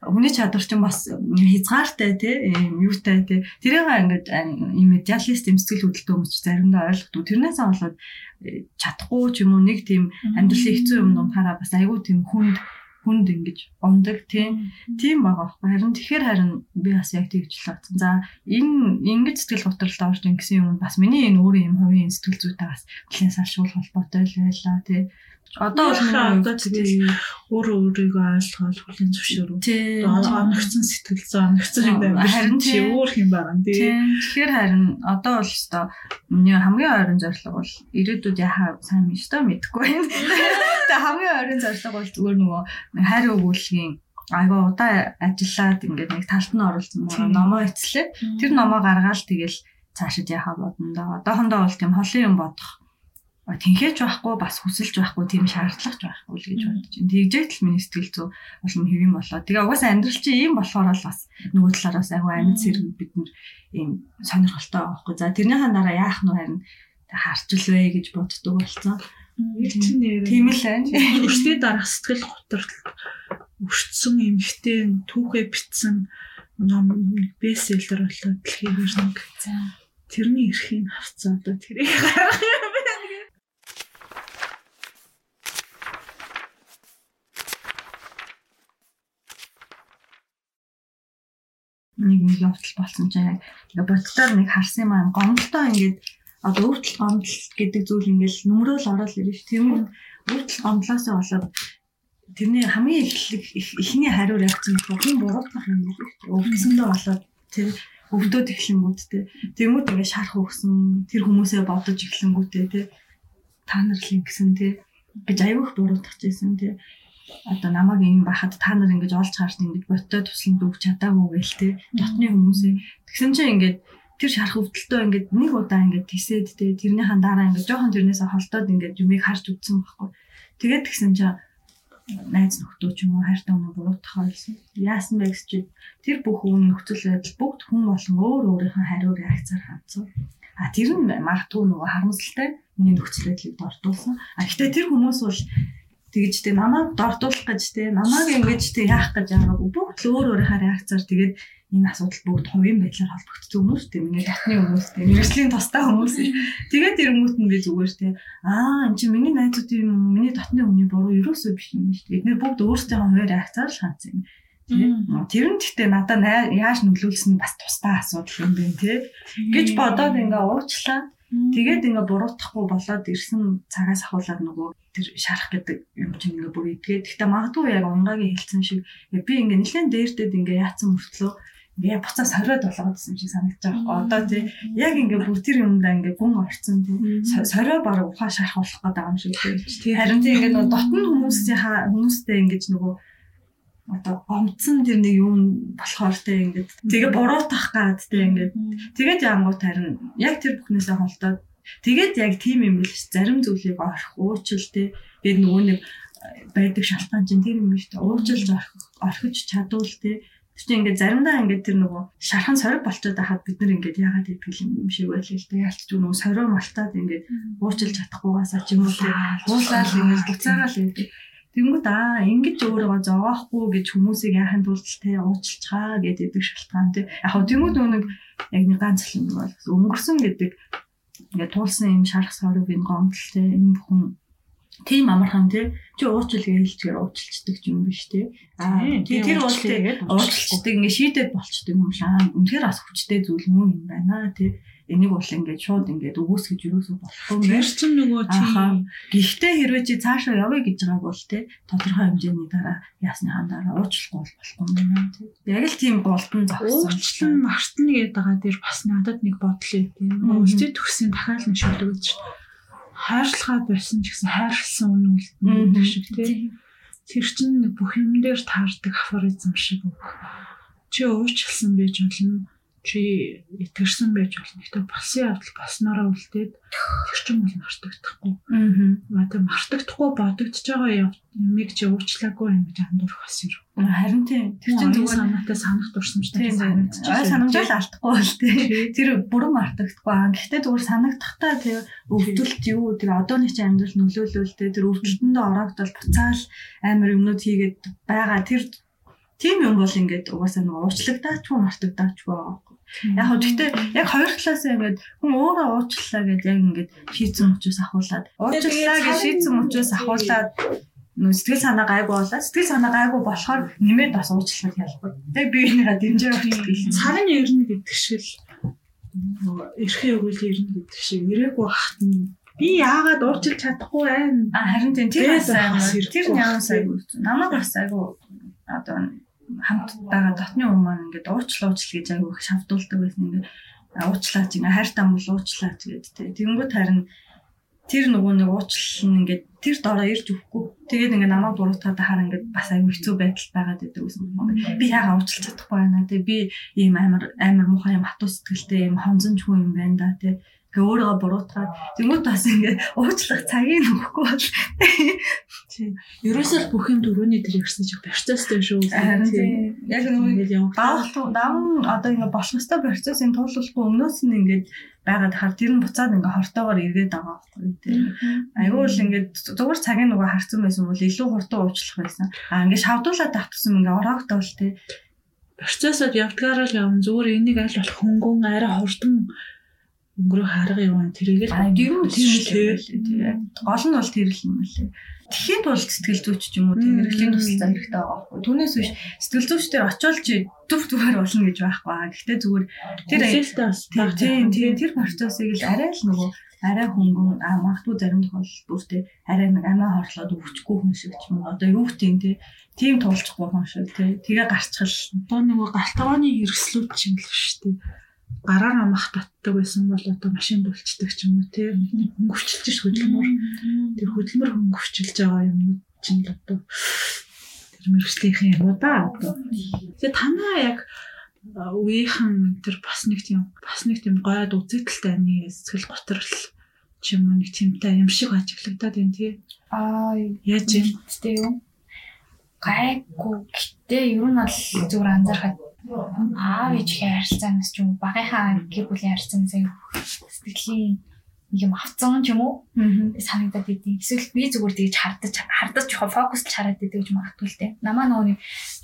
Хүний чадвар чинь бас хязгаартай тий юутай тий. Тэрийг ингээд юм медиалист эмсгэл хөдөлтөө хүмүүс заримдаа ойлгохгүй тэрнээс болоод э, чадахгүй ч юм уу нэг тийм амьдралын хэцүү юм дундаараа бас айгүй тийм хүнд хүнд ингэж ундаг тийм тийм байгаа байхгүй. Харин тэгэхээр харин би бас яг тэгж л бодсон. За энэ ингэж сэтгэл готролд орж ингэсэн юм бас миний энэ өөрийн юм хувийн сэтгэл зүйтэй бас нэлээд салшуул холбоотой л байлаа тий Одоо бол өөрөө өөрийгөө ойлгоод хүлийн зөвшөөрөв. Оногцсон сэтгэл зүй оногцсон юм байна. Харин чи өөр юм байна. Тэгэхээр харин одоо бол өстой миний хамгийн ойрын зорилго бол ирээдүйд яхаа сайн юм өстой мэдэхгүй байна. Тэгээ хамгийн ойрын зорилго бол зүгээр нөгөө хайр өгүүлгийн айгаа удаа ажиллаад ингээд нэг талд нь оролцсон номоо эцлээ. Тэр номоо гаргаад тэгэл цаашид яхаа бодно да. Одоохондоо бол тийм холын юм бодох тэнхээч байхгүй бас хүсэлж байхгүй тийм шаардлагач байхгүй л гэж бодож байна. Тэгжээд л миний сэтгэл зүй улам хэвэн болоо. Тэгээ угаасаа амьдрал чинь ийм болохоор л бас нөгөө талаараас агай амьд зэрэг бид нар ийм сонирхолтой байхгүй. За тэрнийхэн дараа яах нь харин харчилвэ гэж боддог болсон. Тийм л байна. Өртөө дараах сэтгэл готрол өртсөн эмхтэй түүхээ битсэн ном бестселлер болоод дэлхийн нэг. За тэрний эрхийг авцаа одоо тэрийг гаргах юм нэг нэг явдал болсон чинь яг боддоор нэг харсан аа. Гомдолтой ингээд одоо өвдөл гомдол гэдэг зүйл ингээд нүмрөөл ороод ирж тийм өвдөл гомдлоосоо болоод тэрний хамгийн эхлэг эхний хариу реакц нь хүн буруутгах юм. Өвдсөндөө болоод тэр өвдөд эхлэнгүүттэй. Тэгмүүд ингээд шарах өгсөн тэр хүмүүсээ бодож эхлэнгүүтээ тий та нар л ингэсэн тий гэж аюух буруутгах гэсэн тий одоо намайг юм бахад та нар ингэж олж харж ингэж боттой тусланд өгч чадаагүй гээл те дотны хүмүүсээ тэгсэн чинь ингээд тэр шарах өвдөлтөө ингээд нэг удаа ингээд тисэд те тэрнийхэн дараа ингээд жоохон тэрнээсээ холдоод ингээд юмыг харж үзсэн байхгүй тэгээд тэгсэн чинь найз нөхдөө ч юм уу хайртай өнөө буруутах ойлсон. Яасан бэ гэж тэр бүх үн нөхцөл байдал бүгд хүн болон өөр өөрийнхөө хариу реакцаар хандсан. А тэр нь магадгүй нөгөө харамсалтай миний нөхцөл байдлыг дортуулсан. А гэхдээ тэр хүмүүс бол тэгэж тэг намайг дордуулах гэж тэг намайг ингэж тэг яах гэж байгаагүй бүгд л өөр өөрийнхөө реакцаар тэгээд энэ асуудал бүгд хувийн байдлаар холбогдсон хүмүүс тийм миний татны хүмүүс тийм мэрэгжлийн тустай хүмүүс тэгээд ирэнгүүт нь би зүгээр тийм аа эн чинь миний найзууд юм миний татны хүний буруу ерөөсөө биш юм шүү дээ. Эдгээр бүгд өөрсдөө хуваар реакцаар шанц юм. Тэр нь гэхдээ надад яаж нөлөөлсөн бас тустай асуудал юм байна тий. гэж бодоод ингээ уучлаад тэгээд ингээ буруутахгүй болоод ирсэн цагаас ахуулаад нөгөө тэр шарах гэдэг юм чинь ингээ бүр идгээд гэхдээ магадгүй яг унгагийн хэлсэн шиг би ингээ нэлээд дээртэд ингээ яатсан мөртлөө ингээ буцаа сориод болгоодсэн шиг санагдаж байгаа одоо тий яг ингээ бүр тэр юмдаа ингээ гүн орцсон тий. Сорио бараг ухаан шарах болох гэдэг юм шиг тий. Харин тий ингээ дотн хүмүүсийн хүмүүстэй ингээ нөгөө одоо гомцсон тэр нэг юм болохоор те ингээд тэгээ буруутах гад те ингээд. Тэгээд янгууд харин яг тэр бүхнээсээ холдоод тэгээд яг тийм юм биш зарим зүйлийг орох уучлал те. Бид нөгөө нэг байдаг шалтгаан чинь тэр юм биш те. Уучлж орох орхиж чадвал те. Тэгтээ ингээд заримдаа ингээд тэр нөгөө шархан сориг болчиход байхад бид нар ингээд яагаад идэх юм шиг байлаа л дээ. Ялч нөгөө сороо малтаад ингээд уучлж чадахгүйгаасаа ч юм уу уулаад ингээд буцаагаал байдаг. Тэнгүүд аа ингэж өөрийгөө зовоохгүй гэж хүмүүсийг яахын тулд те уучлцгаа гэдэг шалтгаан те. Яг хөө тэнгүүд нэг яг нэг ганц л юм бол өнгөрсөн гэдэг ингээд туулсан юм шарах сорог гомдол те энэ бүхэн тийм амархан те. Чи уучлал хэлчихээр уучлцдаг юм биш те. Аа тэр бол те уучлцдаг ингээд шийдээд болчдөг юм шаа үнэхээр бас хүчтэй зүйл мөн юм байна те. Энийг бол ингээд шууд ингээд өгөөсгөж юусоо болохгүй юм. Тэр чинь нөгөө чи гэхдээ хэрвээ чи цаашаа явъя гэж байгааг бол те тодорхой хэмжээний дараа ясныхан дараа уучлахгүй болохгүй юм байна те. Яг л тийм голдон зогссон. Уучлан мартна гэдэг байгаа. Дээр бас надад нэг бодол юм. Үлдээ төгсөн дахиад нэг шүлгэж хайрлахаа байсан ч гэсэн хайрлсан үнэ үлдэнэ шиг те. Тэр чинь бүх юм дээр таардаг афоризм шиг үг. Чи уучлсан байж болно чи итгэрсэн байж болно. Гэтэ болсон явдал болсноороо үлдээд тэр чинь бол мартагдахгүй. Аа. Одоо мартагдахгүй бодогдож байгаа юмыг чи уучлаагүй юм гэж андуурах бас юм. Харин тийм. Тэр чинь зүгээр санаатай санах дурсамжтай санагдаж байна. Санамжаал алдахгүй бол тийм. Тэр бүрэн мартагдахгүй. Гэхдээ зүгээр санагдахтаа тэр өвдөлт юу тэр одооны чи амьдрал нөлөөлөл тэр өвдөлтөндөө ороогдол буцаал амар юмнууд хийгээд байгаа. Тэр тийм юм бол ингээд угаасаа нэг уучлагдаач уу мартагдаач уу Яг хөө гэхдээ яг хоёр талаас ингээд хүн өөрөө уучлалаа гэж яг ингээд шийдсэн учраас ахуулаад уучлалаа гэж шийдсэн учраас ахуулаад нөө сэтгэл санаа гайгүй болоо сэтгэл санаа гайгүй болохоор нэмээд бас уучлах ялбар. Тэг би энийгээ дэмжээ өгчих. Царин ернө гэдэг шиг л эрхэн өгөөл ернө гэдэг шиг ирээгүй хат нь би яагаад уурчилж чадахгүй байна. А харин тийм тэр аймаг тэр ямар сайгүй. Намайг бас айгүй одоо хамт байгаа дотны хүмүүс маань ингээд уучлаа уучлаа гэж аягүй их шавдуулдаг байсан ингээд уучлаач ингээ хайртай мөл уучлаач гэд тэ. Тэнгүүд харин тэр нөгөө нэг уучлал нь ингээд тэр дороо ирж өгөхгүй. Тэгээд ингээ намайг буруутгаад хаар ингээд бас аягүй хэцүү байдал байгаад байдаг гэсэн юм. Би яага уучлах чадахгүй байна тэ. Би ийм амар амар муухай юм хатуу сэтгэлтэй юм хонзонч хүн юм байна да тэ. Ингээ өөрийгөө буруутгаад тэнгууд бас ингээ уучлах цагийг өгөхгүй бол тий. Ерөөсөө бүх юм дөрөвний тэр ирсэн чинь процесстэй шүү. Тий. Яг нөгөө даах дам одоо ингээ болох ёстой процессын туулахгүй өмнөөс нь ингээ байгаад хар тэр нь буцаад ингээ хортоогоор эргээд байгаа байхгүй тий. Айгүй л ингээ зүгээр цагийн нөгөө харцсан байсан бол илүү хурдан уучлах байсан. А ингээ шавдуулаад тавтсан ингээ ороогтой бол тий процессод явдгаараа л явна зүгээр энийг аль болох хөнгөн арай хурдан өнгөрөө харга юм тэрийг л юу тийм л тийм гол нь бол тэр л юм лээ. Тэгэхэд бол сэтгэл зүйч ч юм уу тийм мэрэгжлийн тусалцаа хэрэгтэй байгаа байхгүй. Түүнээс биш сэтгэл зүйчдэр очиол чи төв түгээр болно гэж байхгүй. Гэхдээ зүгээр тэр тийм тийм тэр процессыг л арай л нөгөө арай хөнгөн а магадгүй зарим тохиолдолд бүртээ арай нэг амиа хорлоод өвчгүй хүн шиг ч юм уу. Одоо юу гэдэг тийм тийм туулчихгүй хүн шиг тий тэгээ гарчхал. Одоо нөгөө галтгооны хэрэгслүүд ч юм л шүү дээ гараар амах татдаг байсан бол одоо машин бүлчдэг ч юм уу тий. Хөнгөвчлж ш хөдөлмөр. Тэр хөдөлмөр хөнгөвчлж байгаа юмнууд чинь одоо тэр мэрэгчлийнхэн юм уу да одоо. Тэгээ танаа яг үеийнхэн тэр бас нэг тийм бас нэг тийм гойд үзэгдэлтэй нэг сэтгэл готрол ч юм уу нэг тиймтэй юм шиг ажиглагдаад байна тий. Аа яаж юм? тий юу? Гайгүй гэтээ ер нь бол зүгээр анзаархад аав ээжийн харилцаанаас ч юм багийнхаа гэр бүлийн харилцаанаас сэтгэлийн нэг юм авцсан ч юм уу санагдаад идэв. Эсвэл би зүгээр тэгж хардаж хардаж фокуслж хараад идэв гэж магадгүй л дээ. Намаа нөгөө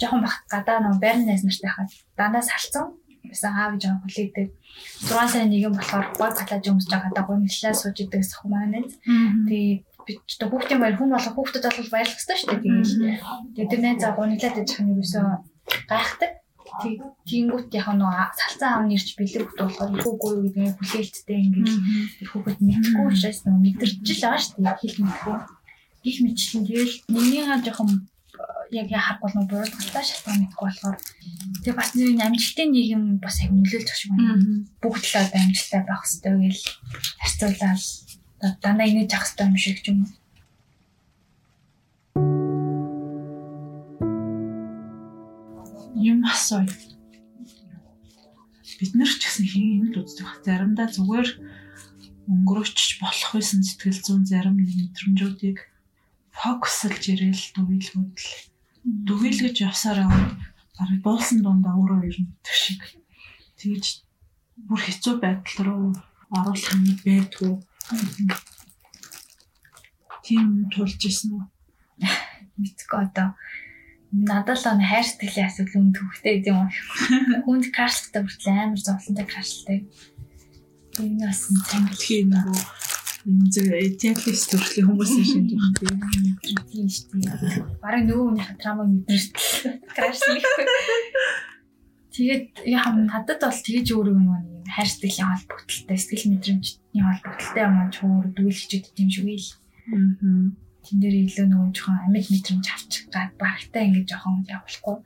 жоохон бах гадаа нөгөө байрны найз нартай хаад дандаа салцсан. Яса аав гэж жоохон хүлээдэг. 6 сарын нэг юм болохоор гой гатлаж өмсөж байгаа даа гомдлаа сууж идэг гэсэн юм аа найз. Тэгээд би ч хүүхдийн баяр хүн болох хүүхдэд бол баярлах хэрэгтэй шүү дээ. Тэгээд тэр найз агуу нэлээд аж ахын юусоо гайхдаг Тэнгүүт яг нөө салцан аав нэрч бэлэг хот болохоор хүүгүй юу гэдэг нь хүлээлттэй ингээд хүүхэд мэдхгүй учраас нөө мэдэрч л байгаа шүү дээ хэл мэдгүй. Гих мэдчлэн тэгэл нэгнийгаа жоохон яг яхахгүй нөө буурдгалтай шалтгаан мэдгүй болохоор тэгээ бас нэг амжилтын нийгэм бас яг нөлөөлж өгч байна. Бүгд л одоо амжилттай байх хэрэгтэй гэл харьцуулаад дандаа инээж авах хэрэгтэй юм шиг юм. Юм асууя. Бид нар ч гэсэн хин л үздэг. Заримдаа зүгээр өнгөрөөч болох байсан сэтгэл зүйн зарим мэдрэмжүүдийг фокуслж ирээл дүгийлгүүд л дүгийлгэж явсаар аваад барыг буулсан дундаа өөрөө ирнэ гэх шиг. Тэгж бүр хэцүү байдал руу оруулах юм байдгүй. Тийм тулж исэн үү? Мэдгүй одоо надад л хайр сэтгэлийн асуудал үн төвхтэй гэдэг юм. Хүнд крашлтай хүртэл амар зовлонтой крашлтай. Энэ бас тангилхий нөгөө юм зөв этиалист төрлийн хүмүүс шиг юм тийм шүү дээ. Бараг нөгөө хүний хатрамаг мэдэрч крашлих. Тэгээд яа надад бол тэгэж өөрөө нөгөө юм хайр сэтгэлийн холбогдолтой сэтгэл мэдрэмжний холбогдолтой юм аа ч өөр дүүлэгчүүд тийм шүү гээл. Аа тэн дээр илүү нөгөө жоохон амьд мэдрэмж авчих гад багтаа ингэж жоохон явуулахгүй.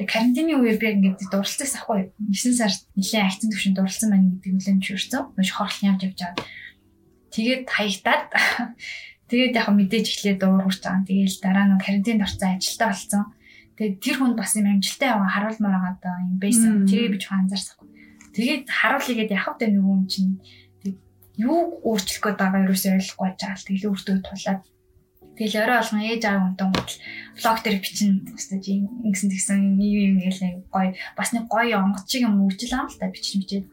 Тэгээ карантины үеэр би ингэж дурлцаас ахгүй 9 сард нэлээд акцент төвшин дурлцсан байна гэдэг үлэн шүрсэн. Нөгөө хорлол явж явж байгаа. Тэгээд хаягдаад тэгээд яг мэдээж эхлээд дуурч байгаа. Тэгээл дараа нь карантинд орсон ажилтаа болсон. Тэгээд тэр хүн бас юм амжилттай яваа харуулмаар байгаа даа юм байсан. Тэгээ би жоохон анзаарсахгүй. Тэгээд харуулъя гэд явах тэ нөгөө юм чинь юу өөрчлөх гээд байгаа юу ерөөсөө ойлгохгүй жаал. Тэгэл өөртөө тулаад Тэгэл орой болгон ээж аав унтан гутал влог дээр бичин өстой чи ингэсэн тэгсэн юм юм гээл гоё бас нэг гоё онгоц шиг юм үжил ам л та бичих бичээд.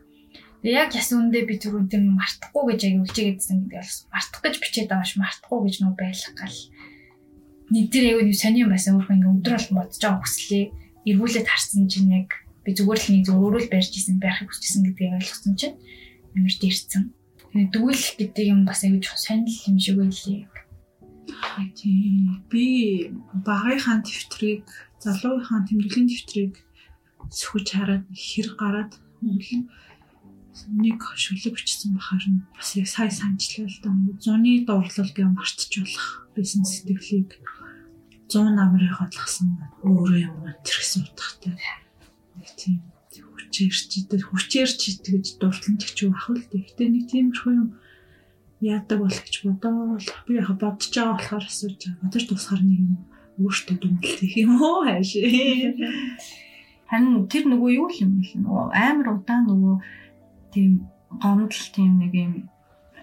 Тэгээ яг яс үндэ би түрүүн тэр мартахгүй гэж аяг үлчээгээдсэн гэдэг бас мартах гэж бичээд байгаа ш мартахгүй гэж нөө байлах гал. Нэг тэр аяг юу сони юм байсан өөрөө ингээ өдөр бол бодож байгаа хүслээ эргүүлээд харсан чинь яг би зүгээр л нэг зөв өөрөө л барьж исэн байхыг хүсчихсэн гэдгийг ойлгосон чинь ямар дэрсэн. Дүүлэх гэдэг юм бас аяг сонирхол юм шиг байлээ Тийм. Би багынхаа тэмдрийг, залуугийнхаа тэмдэглэлийн тэмдрийг сөхөж хараад хэр гараад нэг шүлэг бичсэн бахаар нь бас яг сая санчлаа л да. Зуны дурлал гээ мартчих болох байсан сэтгэлийг 100 намрыг хотлохсон өөрөө юм тэрхсэн утгатай. Тийм хүчээрч идэл хүчээрч тэгж дурталж ч байх л дээ. Гэтэ нэг тиймэрхүү юм яадаг бол гэж бодоол би яг бодож байгаа болохоор асууж байгаа. Бодож тусахаар нэг юм өөртөө дүнэлт их юм уу хайш. Харин тэр нөгөө юу юм бэ? Нөгөө амар удаан нөгөө тийм гомдол тийм нэг юм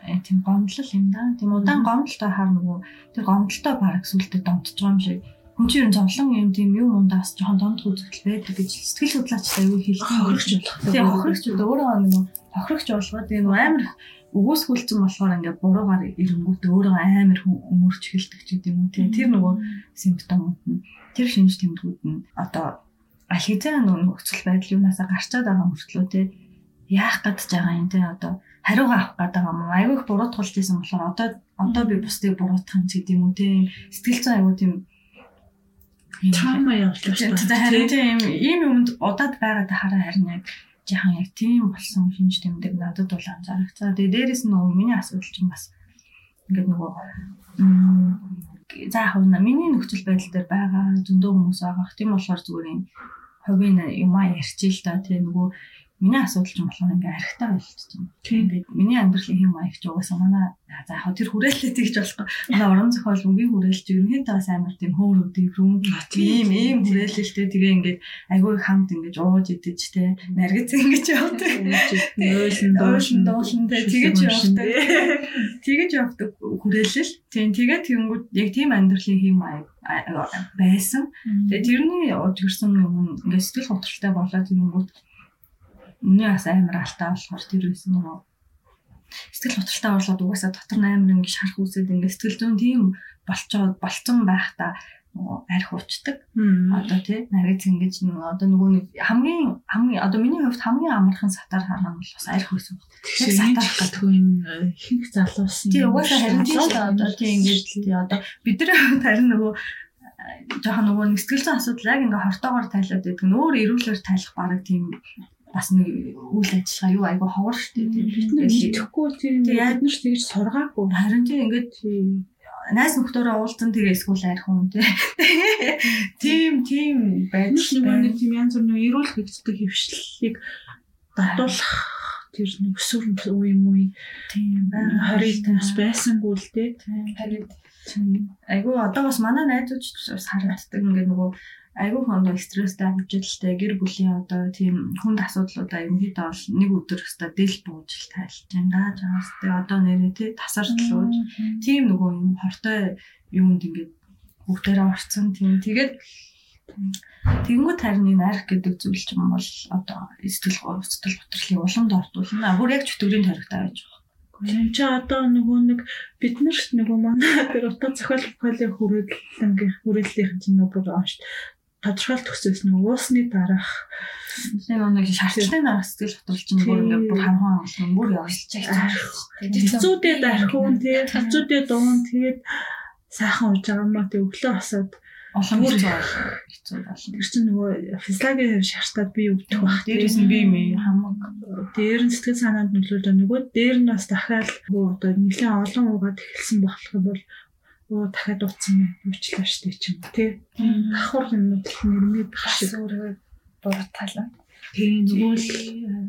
э, тийм гомдлол юм да. Тийм удаан гомдолтой хаар нөгөө тэр гомдолтой бараг сүлдө домтож байгаа юм шиг хүн чинь зовлон юм тийм юм ундаас жоохон домд үзэгдэл байдаг гэж сэтгэл судлаачтай юу хэлдэг. Хохирогч болох. Тийм хохирогч өөрөө нөгөө хохирогч болгоод тийм амар өгөөсгүүлсэн болохоор ингээд буруугаар ирэнгүүт өөрөө амар өмөрч хэлдэг ч гэдэг юм уу тийм тэр нөгөө симптомууд нь тэр шинж тэмдгүүд нь одоо алхизаа нөгөө нөхцөл байдал юунаас гарчаад байгаа мөртлөө тийм яах гэж байгаа юм те одоо хариугаа авах гэдэг юм уу айгүй их буруутгалж байсан болохоор одоо одоо би бусдыг буруутгах юм гэдэг юм уу те сэтгэл зүйн айгүй тийм трама явуулж байна. Харин тийм ийм юмд удаад байгаад хараа харин яг жаахан яг тийм болсон шинж тэмдэг надад бол анзаарчихсан. Тэгээ дээрэс нь нөгөө миний асуудал чинь бас ингээд нөгөө за яг нь миний нөхцөл байдал дээр байгаа зөндөө хүмүүс байгаа. Тийм болохоор зүгээр юм ховын юм а ярьчих л да. Тэгээ нөгөө миний асуудал ч юм болохоор ингээ архитаа болчихсон. Тэгээд миний амьдралын хэм маягч угаасаа манай за яг тэр хүрээлэлтэй гэж болохгүй. Манай уран зохиол өнгийн хүрээлэлч ерөнхийдөө бас амар тийм хөөр өдөв рүүм тийм ийм хүрээлэлтэй тэгээ ингээд айгүй хамт ингээд ууж идэж те наргиц ингэж явдаг. Нөөлн дуулан дуулан тэгэж явдаг. Тэгэж явдаг хүрээлэл. Тийм тэгээд тэгэнгүүт яг тийм амьдралын хэм маяг байсан. Тэгээ тэрний төрсөн юм ингээд сэтгэл хөдлөлтэй болоод тэгэнгүүт Миний бас амар алтаа болохоор тэр байсан нөгөө сэтгэл готролтой орлоод угаасаа дотор амар ингэ шарах үсэд ингэ сэтгэл зүйн тийм болцоод болцсон байхдаа нөгөө арх уучдаг. Одоо тий нарийн ингэж нөгөө одоо нөгөө нэг хамгийн хамгийн одоо миний хувьд хамгийн амархан сатаар харах нь бол бас арх байсан байна. Тэгэхээр сатаарх гэдэг нь ихэнх залуусан. Тий угаасаа харин тийм л одоо тий ингэж тий одоо бидний хувьд харин нөгөө жоохон нөгөө нэг сэтгэл зүйн асуудал яг ингээ хортоогоор тайлаад байдаг. Нөөр эрүүлэр тайлах бараг тийм бас нэг үйл ажиллагаа юу айгу ховор штэ бид нар мэдхгүй тийм бид нар тэгж сургаагүй. Харин тийм ингээд найс нөхдөөрөө уулзсан тэгээ эсвэл арх хүн тийм тийм байж байна тийм янз бүрийн эрүүл хэрэгцдэг хөвшлийг дадуулах тэр нэг өсвөр үе юм уу? Тийм байна. 20 нас байсангүй л дээ тийм айгу одоо бас манай найзууд бас харагддаг. Ингээд нөгөө айгүй хондоо стресстэй амжилттай гэр бүлийн одоо тийм хүнд асуудлуудаа ерөнхийдөө бол нэг өдөр өстө дэл бууж л тайлж байна да жаас тэгээ одоо нэрээ тий тасарчлууж тийм нөгөө юм хортой юунд ингээд бүгдээрээ орцсон тийм. Тэгээд Тэгэнгүүт харин энэ арх гэдэг зүйл ч юм бол одоо сэтгэл сэтгэл готрлын уламд ортуулна. Бүр яг чөтгөрийн тарихтай байж байгаа. Энд чи одоо нөгөө нэг бид нарт нөгөө манай тэр утга зохиол бүхэлээ хүрээлэн хүрээллийнх чинь нөгөө онш тодорхойлт төсөөс нь уусны дараах нэг нэг шаардлын дараах сэтгэл хөдлөлч нь бүр ингээд бүр хамгаан болсон бүр явуулж байгаа. Тэцүүдээ дархуун тий тэцүүдээ дуун тэгээд сайхан ууж байгаа маа тэг өглөө хасаад олон хэцүү болно. Тэр чинь нөгөө физиологийн шаардаад би өвдөх байх. Дээрээс нь би мэй хамаг. Дээр нь сэтгэл санаанд нөлөөлж байгаа. Нөгөө дээр нь бас дахиад нөгөө одоо нэлээд олон уугаад эхэлсэн болох юм бол оо дахиад утсан уучлаа штэ ч юм тий. Давхар юмнууд нэрмээ байх шиг өөрөө бурууталаа. Тэгээ нөгөө л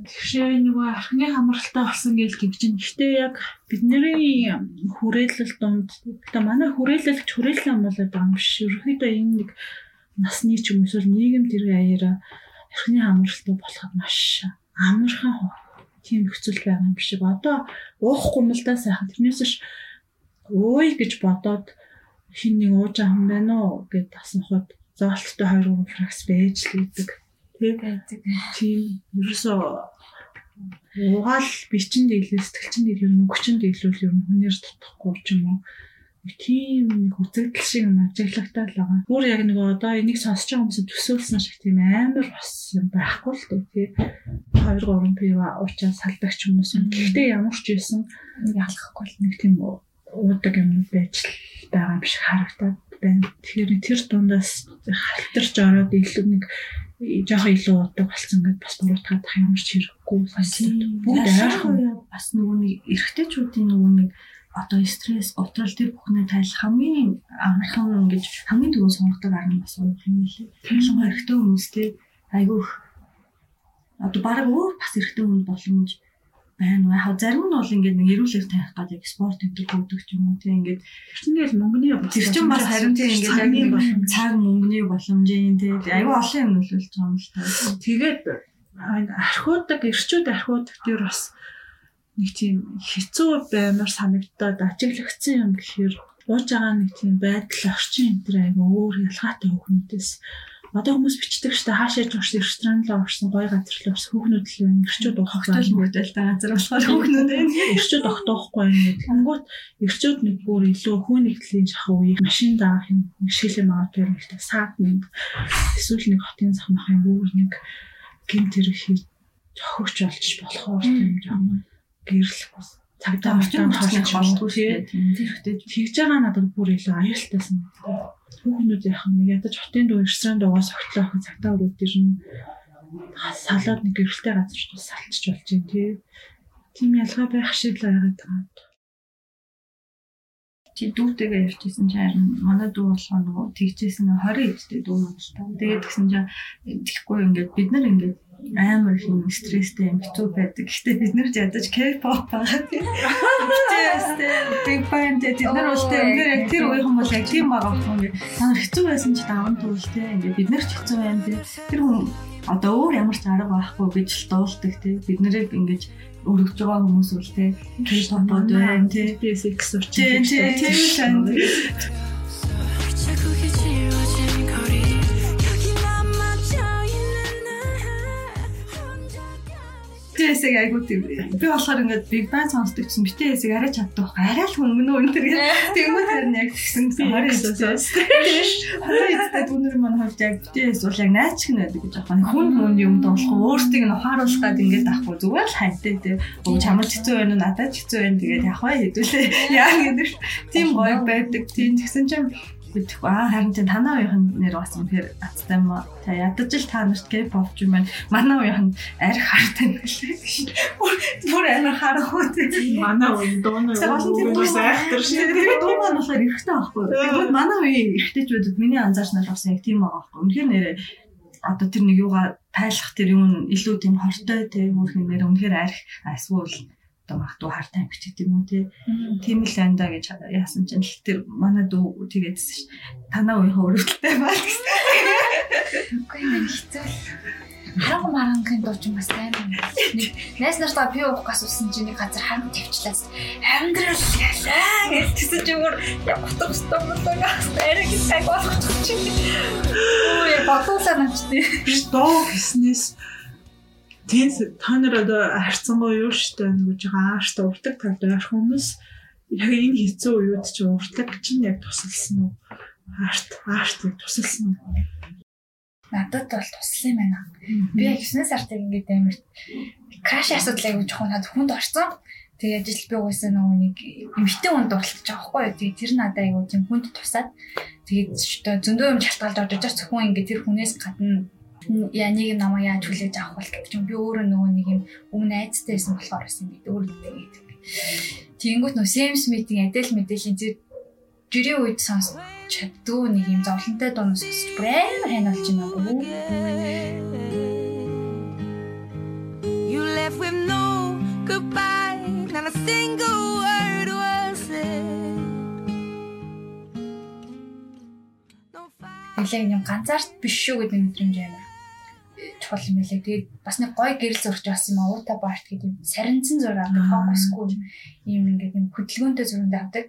тэгшээ нөгөө архны хамралтай болсон гэж тэгж чинь. Гэтэ яг бидний хүрээлэл донд одоо манай хүрээлэлч хүрээлэн болоод байгаа юм шиг. Ерөнхийдөө энэ нэг насны ч юм эсвэл нийгэм тэрэг аяараа архны хамралтай болоход маш амархан тийм нөхцөл байгаа юм шиг. Одоо уухгүй юм л да сайхан. Тэрнээс ш өөй гэж бодоод хин нэг ууж юм байна уу гэд асуухад зоолттой 2 3 фракс байж л идэг. Тэг байдаг. Тийм ерөөсөө угаал бичэн дийлээ сэтгэлчин дийлээ мөнгөчин дийлүүл ер нь хүнээр тутахгүй ч юм уу тийм нэг үзэгдэл шиг ажиглагтай л байгаа. Бүр яг нэг одоо энийг сонсож байгаа хүмүүс төсөөлсөн шиг тийм амар бас юм байхгүй л дээ тий. 2 3 пива уучаа салдагч хүмүүс юм. Гэхдээ ямар ч байсан ялахгүй л нэг тийм уудаг юм байж байгаа юм шиг харагдаад байна. Тэгэхээр тэр дундаас халтарч ороод илүү нэг жоохон илүү уудаг болсон гэдээ бас буруутгах ямар ч хэрэггүй санагдав. Бүгд айрхан бас нөгөө нэг эрэгтэйчүүдийн нөгөө нэг одоо стресс, утрал тэр бүхнээ тайлах хамгийн амархан ингэж хамгийн түрүү сонгодог арга нь бас уух юм лээ. Ялангуяа эрэгтэй хүмүүстэй айгүйх одоо баг өөр бас эрэгтэй хүн боломж байна. Яг зарим нь бол ингээд нэг эрүүлэр таних гэдэг спорт гэдэг хөгдөг ч юм уу тийм ингээд тэрчнгээл мөнгөний тэр чинь бас харин тийм ингээд яг нэг цаг мөнгөний боломжийн тийм аюу олон юм нөлөөлж байгаа юм л та. Тэгээд архиудаг эрчүүд архиудаг тэр бас нэг тийм хэцүү баймар санагдаад ажиглагдсан юм гэхээр ууж байгаа нэг тийм байдал орчин энэ аяга өөр ялгаатай хөвгнүүдээс Одоо хүмүүс бичдэг штэ хаашаа ч урш ресторан л орсон гоё газар л бас хүүхнүүд л байна. Ирчүүд уухах тал мөдөлтэй газар болохоор хүүхнүүд байна. Ирчүүд огтоохгүй юм. Тэнгүүт ирчүүд нэг бүр илүү хүүнэгдлийн шахав үеийг машин даах юм шилэн маатер нэгтэй саад нэг эсвэл нэг хотын захнах юм бүр нэг гинт хэрэг хийж зохигч болж болохоор тийм жаа гэрэл цагдаа мартаа хаалж болдгүй тийм. Тэгж байгаа надад бүр илүү аюултайсан хүүхнүүд яах нэг ядаж хотын дуу ресторан дуугаа согтлоо ах цагтаа өрөөд ирнэ. Салаад нэг гэрэлтэй газар ч салчиж болж юм тий. Тийм ялгаа байх шиг л байгаад байгаа. Чи дүүтэйгээ ярьчихсан чинь харин манай дүү болохоор нөгөө тэгжсэн 20 эдтэй дүү юм л та. Тэгээд тэгсэн чинь тэгэхгүй ингээд бид нар ингээд амар их стресстэй юм хэцүү байдаг. Гэхдээ бид нар ядаж K-pop байгаа тийм. Тэстэй Big Bang тэд нар бол тийм яг тэр үеийнхэн бол яг тийм байгаа юм. Та нар хэцүү байсан ч даван туул тийм. Ингээд бид нар ч хэцүү байна тийм. Тэр хүн одоо өөр ямар ч арга байхгүй гэж л дуулдаг тийм. Бид нарыг ингээд өргөж байгаа хүмүүс үл тийм. K-pop-од байна тийм. BSX учраас. Тийм тийм тийм. BTS-ийг айгуу тийм. Би болохоор ингээд Big Bang сонсдог чинь BTS-ийг арай чаддаг байхгүй арай л хөнгөнө энэ төр тэгмээ харин яг тэгсэн хорой хэлсэн. Хорой хэлсэн түнэр маань хавж яг BTS бол яг найчг нь байдаг гэж аахгүй хүн хүн юм дуулахгүй өөртөө нь ухааруулах гад ингээд ахгүй зүгээр л хайтай тийм өө чамд хэцүү байна уу надад хэцүү байна. Тэгээд яг хаа хэдүүлээ. Яа гэдэг тийм гоё байдаг. Тийм тэгсэн чинь битгэв. Аа харин тийм танаа уухийн нэр бас үнэхээр аттай юм аа. Та ядаж л та нарт K-pop юм байна. Манай уухийн арх хартай юм лээ. Бүр амар харах үү. Манай уугийн дуунаа уугаас айхтар шээ. Тэгээд дуу маань болохоор эрэхтэй байхгүй. Тэгээд манай уугийн эрэхтэйчүүдэд миний анзаарснаар бас яг тийм байгаа байхгүй. Үнэхээр нэрээ одоо тэр нэг юугаа тайлах тэр юм илүү тийм хортой тийм өөрхөн нэр үнэхээр арх эсвэл одоо магадгүй хартай амгч гэдэг юм уу тийм л анда гэж яасан чинь л тэр манай дүү тэгээдсэн ш. Танаа уухийн өрөвдөлтэй байна гэсэн. Үгүй юм хэцүү. Харангу марангийн дуу ч бас тайван. Найс нартаа би уух гас усан чинь нэг газар харан тавьчлаас амьдрал ялаа гэж тэгсэн чинь өөр явах тустай болоо гас арай гэж цаг болох чинь. Өө бодуулаа намчтай. Доо гэснээс Тэнс та нар одоо харцсангоо юу штэ нэг жоохон ааштай уртаг талд байх хүмүүс яг энэ хэцүү үед чи уртаг чинь яг тусалсан уу? Аашт аашт тусалсан уу? Надад бол туслах юм байна. Би яг 9 сартыг ингээд амар краш асуудал аягүй жоохон надад хүнд орсон. Тэгээ ажил би угаасаа нөгөө нэг эмхтэй хүнд дурталж байгаа байхгүй юу. Тэгээ тэр надад аягүй тийм хүнд тусаад тэгээд зөндөө юм чартгалж орж иж зөвхөн ингээд тэр хүнээс гадна яа нэг юм намайг яаж хүлээж авах бол гэдэг чинь би өөрөө нөгөө нэг юм өмнө айцтай байсан болохоор бас ингэ өөрөө тэгээд Тэнгүүт нөө Сэм Смитийн адил мэдээллийн зэрэг жирийн үед сонсч чаддгүй нэг юм зовлонтой дуу сонсч бүр амар хань болж байна уу. You left with no goodbye not a single word was said. Нэлээд юм ганцаарт биш шүү гэдэг мэдрэмж байна чухал юм лээ. Тэгээд бас нэг гоё гэрэл зурж бас юм уута баарт гэдэг юм саринцэн зураг авдаг фокусгүй юм ингээд юм хөдөлгөөнтэй зурганд авдаг.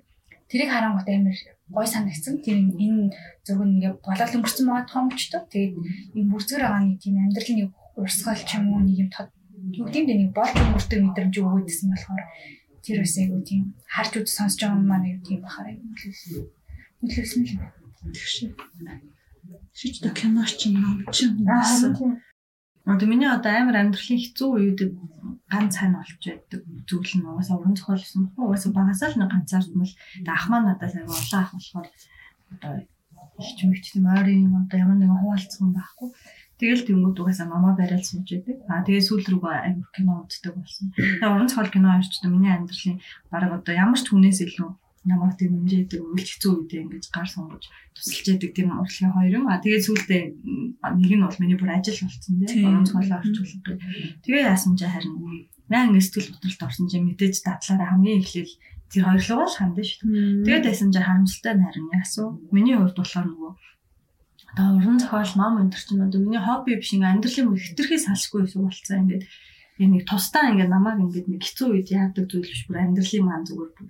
Тэрийг харангуут амар гой санагдсан. Тэр энэ зураг нь ингээд болол өнгөрцөн байгаа томчтой. Тэгээд юм бүрзгэр байгаа нэг тийм амьдрал нэг урсгал ч юм уу нэг юм тод юу гэдэг нэг бол өнгөртөө мэдрэмж өгөөдсөн болохоор тэр бас айгу тийм харж үз сонсож байгаа юм маань тийм бахаар айгу нөлөөлсөн л юм. Тэгшээ. Шиж та киноч ном чинь байсан. Одоо миний одоо амар амьдралын хэцүү үед ганц хань болж байдаг зүйл нь угаасаа уран зохиолсон бохоо угаасаа багасаа л нэг ганцаардмал ах маань надаас аяга олон ах болохоор одоо их ч мэгч тийм ойрын одоо ямар нэгэн хуваалцсан байхгүй. Тэгэл тэнгууд угаасаа мама барайл сууж байдаг. Аа тэгээ сүүл рүүгээ аяг кино үздэг болсон. Тэгээ уран зохиол кино авчдаг миний амьдралын баг одоо ямар ч хүнээс илүү намайг тийм хэмжээдэг үйлч хэцүү үедээ ингэж гар сунгаж тусалж яадаг тийм урлагийн хоёр юм. А тэгээд сүүлдээ нэг нь бол миний бүр ажил болсон тийм уран зохиолоо орчуулга. Тэгээ яасан чи харин яа ингэ сэтгэл хөдлөлт орсон чи мэдээж дадлаараа хамгийн эхлээл тэр хоёр руугаа л хандсан шүү дээ. Тэгээд байсан чи харамсалтай харин яасуу. Миний хувьд болохоор нөгөө одоо уран зохиол ном энэ чинь одоо миний хобби биш ингээ амьдралын хэтэрхий салшгүй байсан болцсон ингээд энэ нэг тусдаа ингээ намайг ингээд нэг хэцүү үед яадаг зүйл биш бүр амьдралын маань зүгээр бүр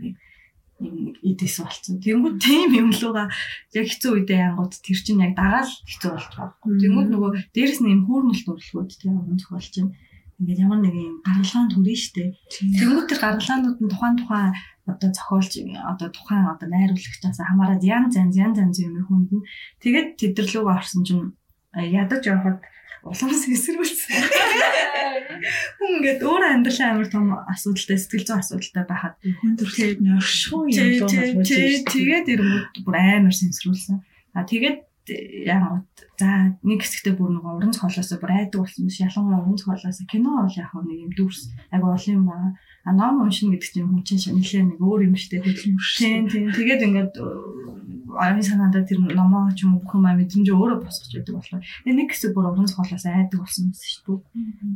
нэг идэс болцсон. Тэнгүүд тийм юм луга яг хэцүү үедээ янгууд тэр чинь яг дагаал хэцүү болж байгаа. Тэнгүүд нөгөө дээрэс нь юм хүүрнэлт урлгууд тийм юм зохиолч чинь ингээд ямар нэг юм гаргалгаанд хүрэн штэ. Тэнгүүд тэр гаргалгаанууд нь тухайн тухайн одоо зохиолч одоо тухайн одоо найруулагчаас хамаараад янз янз янз янз юм хүнд нь тэгээд тэдэрлүүг орсон чинь ядаж явахад уламс эсрүүлсэн. Хүн ингээд өөр амьдралын амар том асуудалтай сэтгэл зүйн асуудалтай байхад хүн төрөлд нөршгүй юм болов уу. Тэгээд ирэнгүүт бүр амар сэнсрүүлсэн. А тэгээд яг за нэг хэсэгтээ бүр нэг уран зохиолоос бүр айдаг болсон биш ялангуяа уран зохиолоос кино бол яг нэг юм дүрс ага олон юм байна. А ном уншина гэдэг чинь хүн чинь нэлээ нэг өөр юм штэ хөдөлмөр. Тийм тийм. Тэгээд ингээд аяны санаандаа тэр номоо ч юм уу бүх юм мэдрэмж өөрөө босгож байдаг болохоор нэг хэсэг бүр уран зохиолоос айдаг болсон юм шүү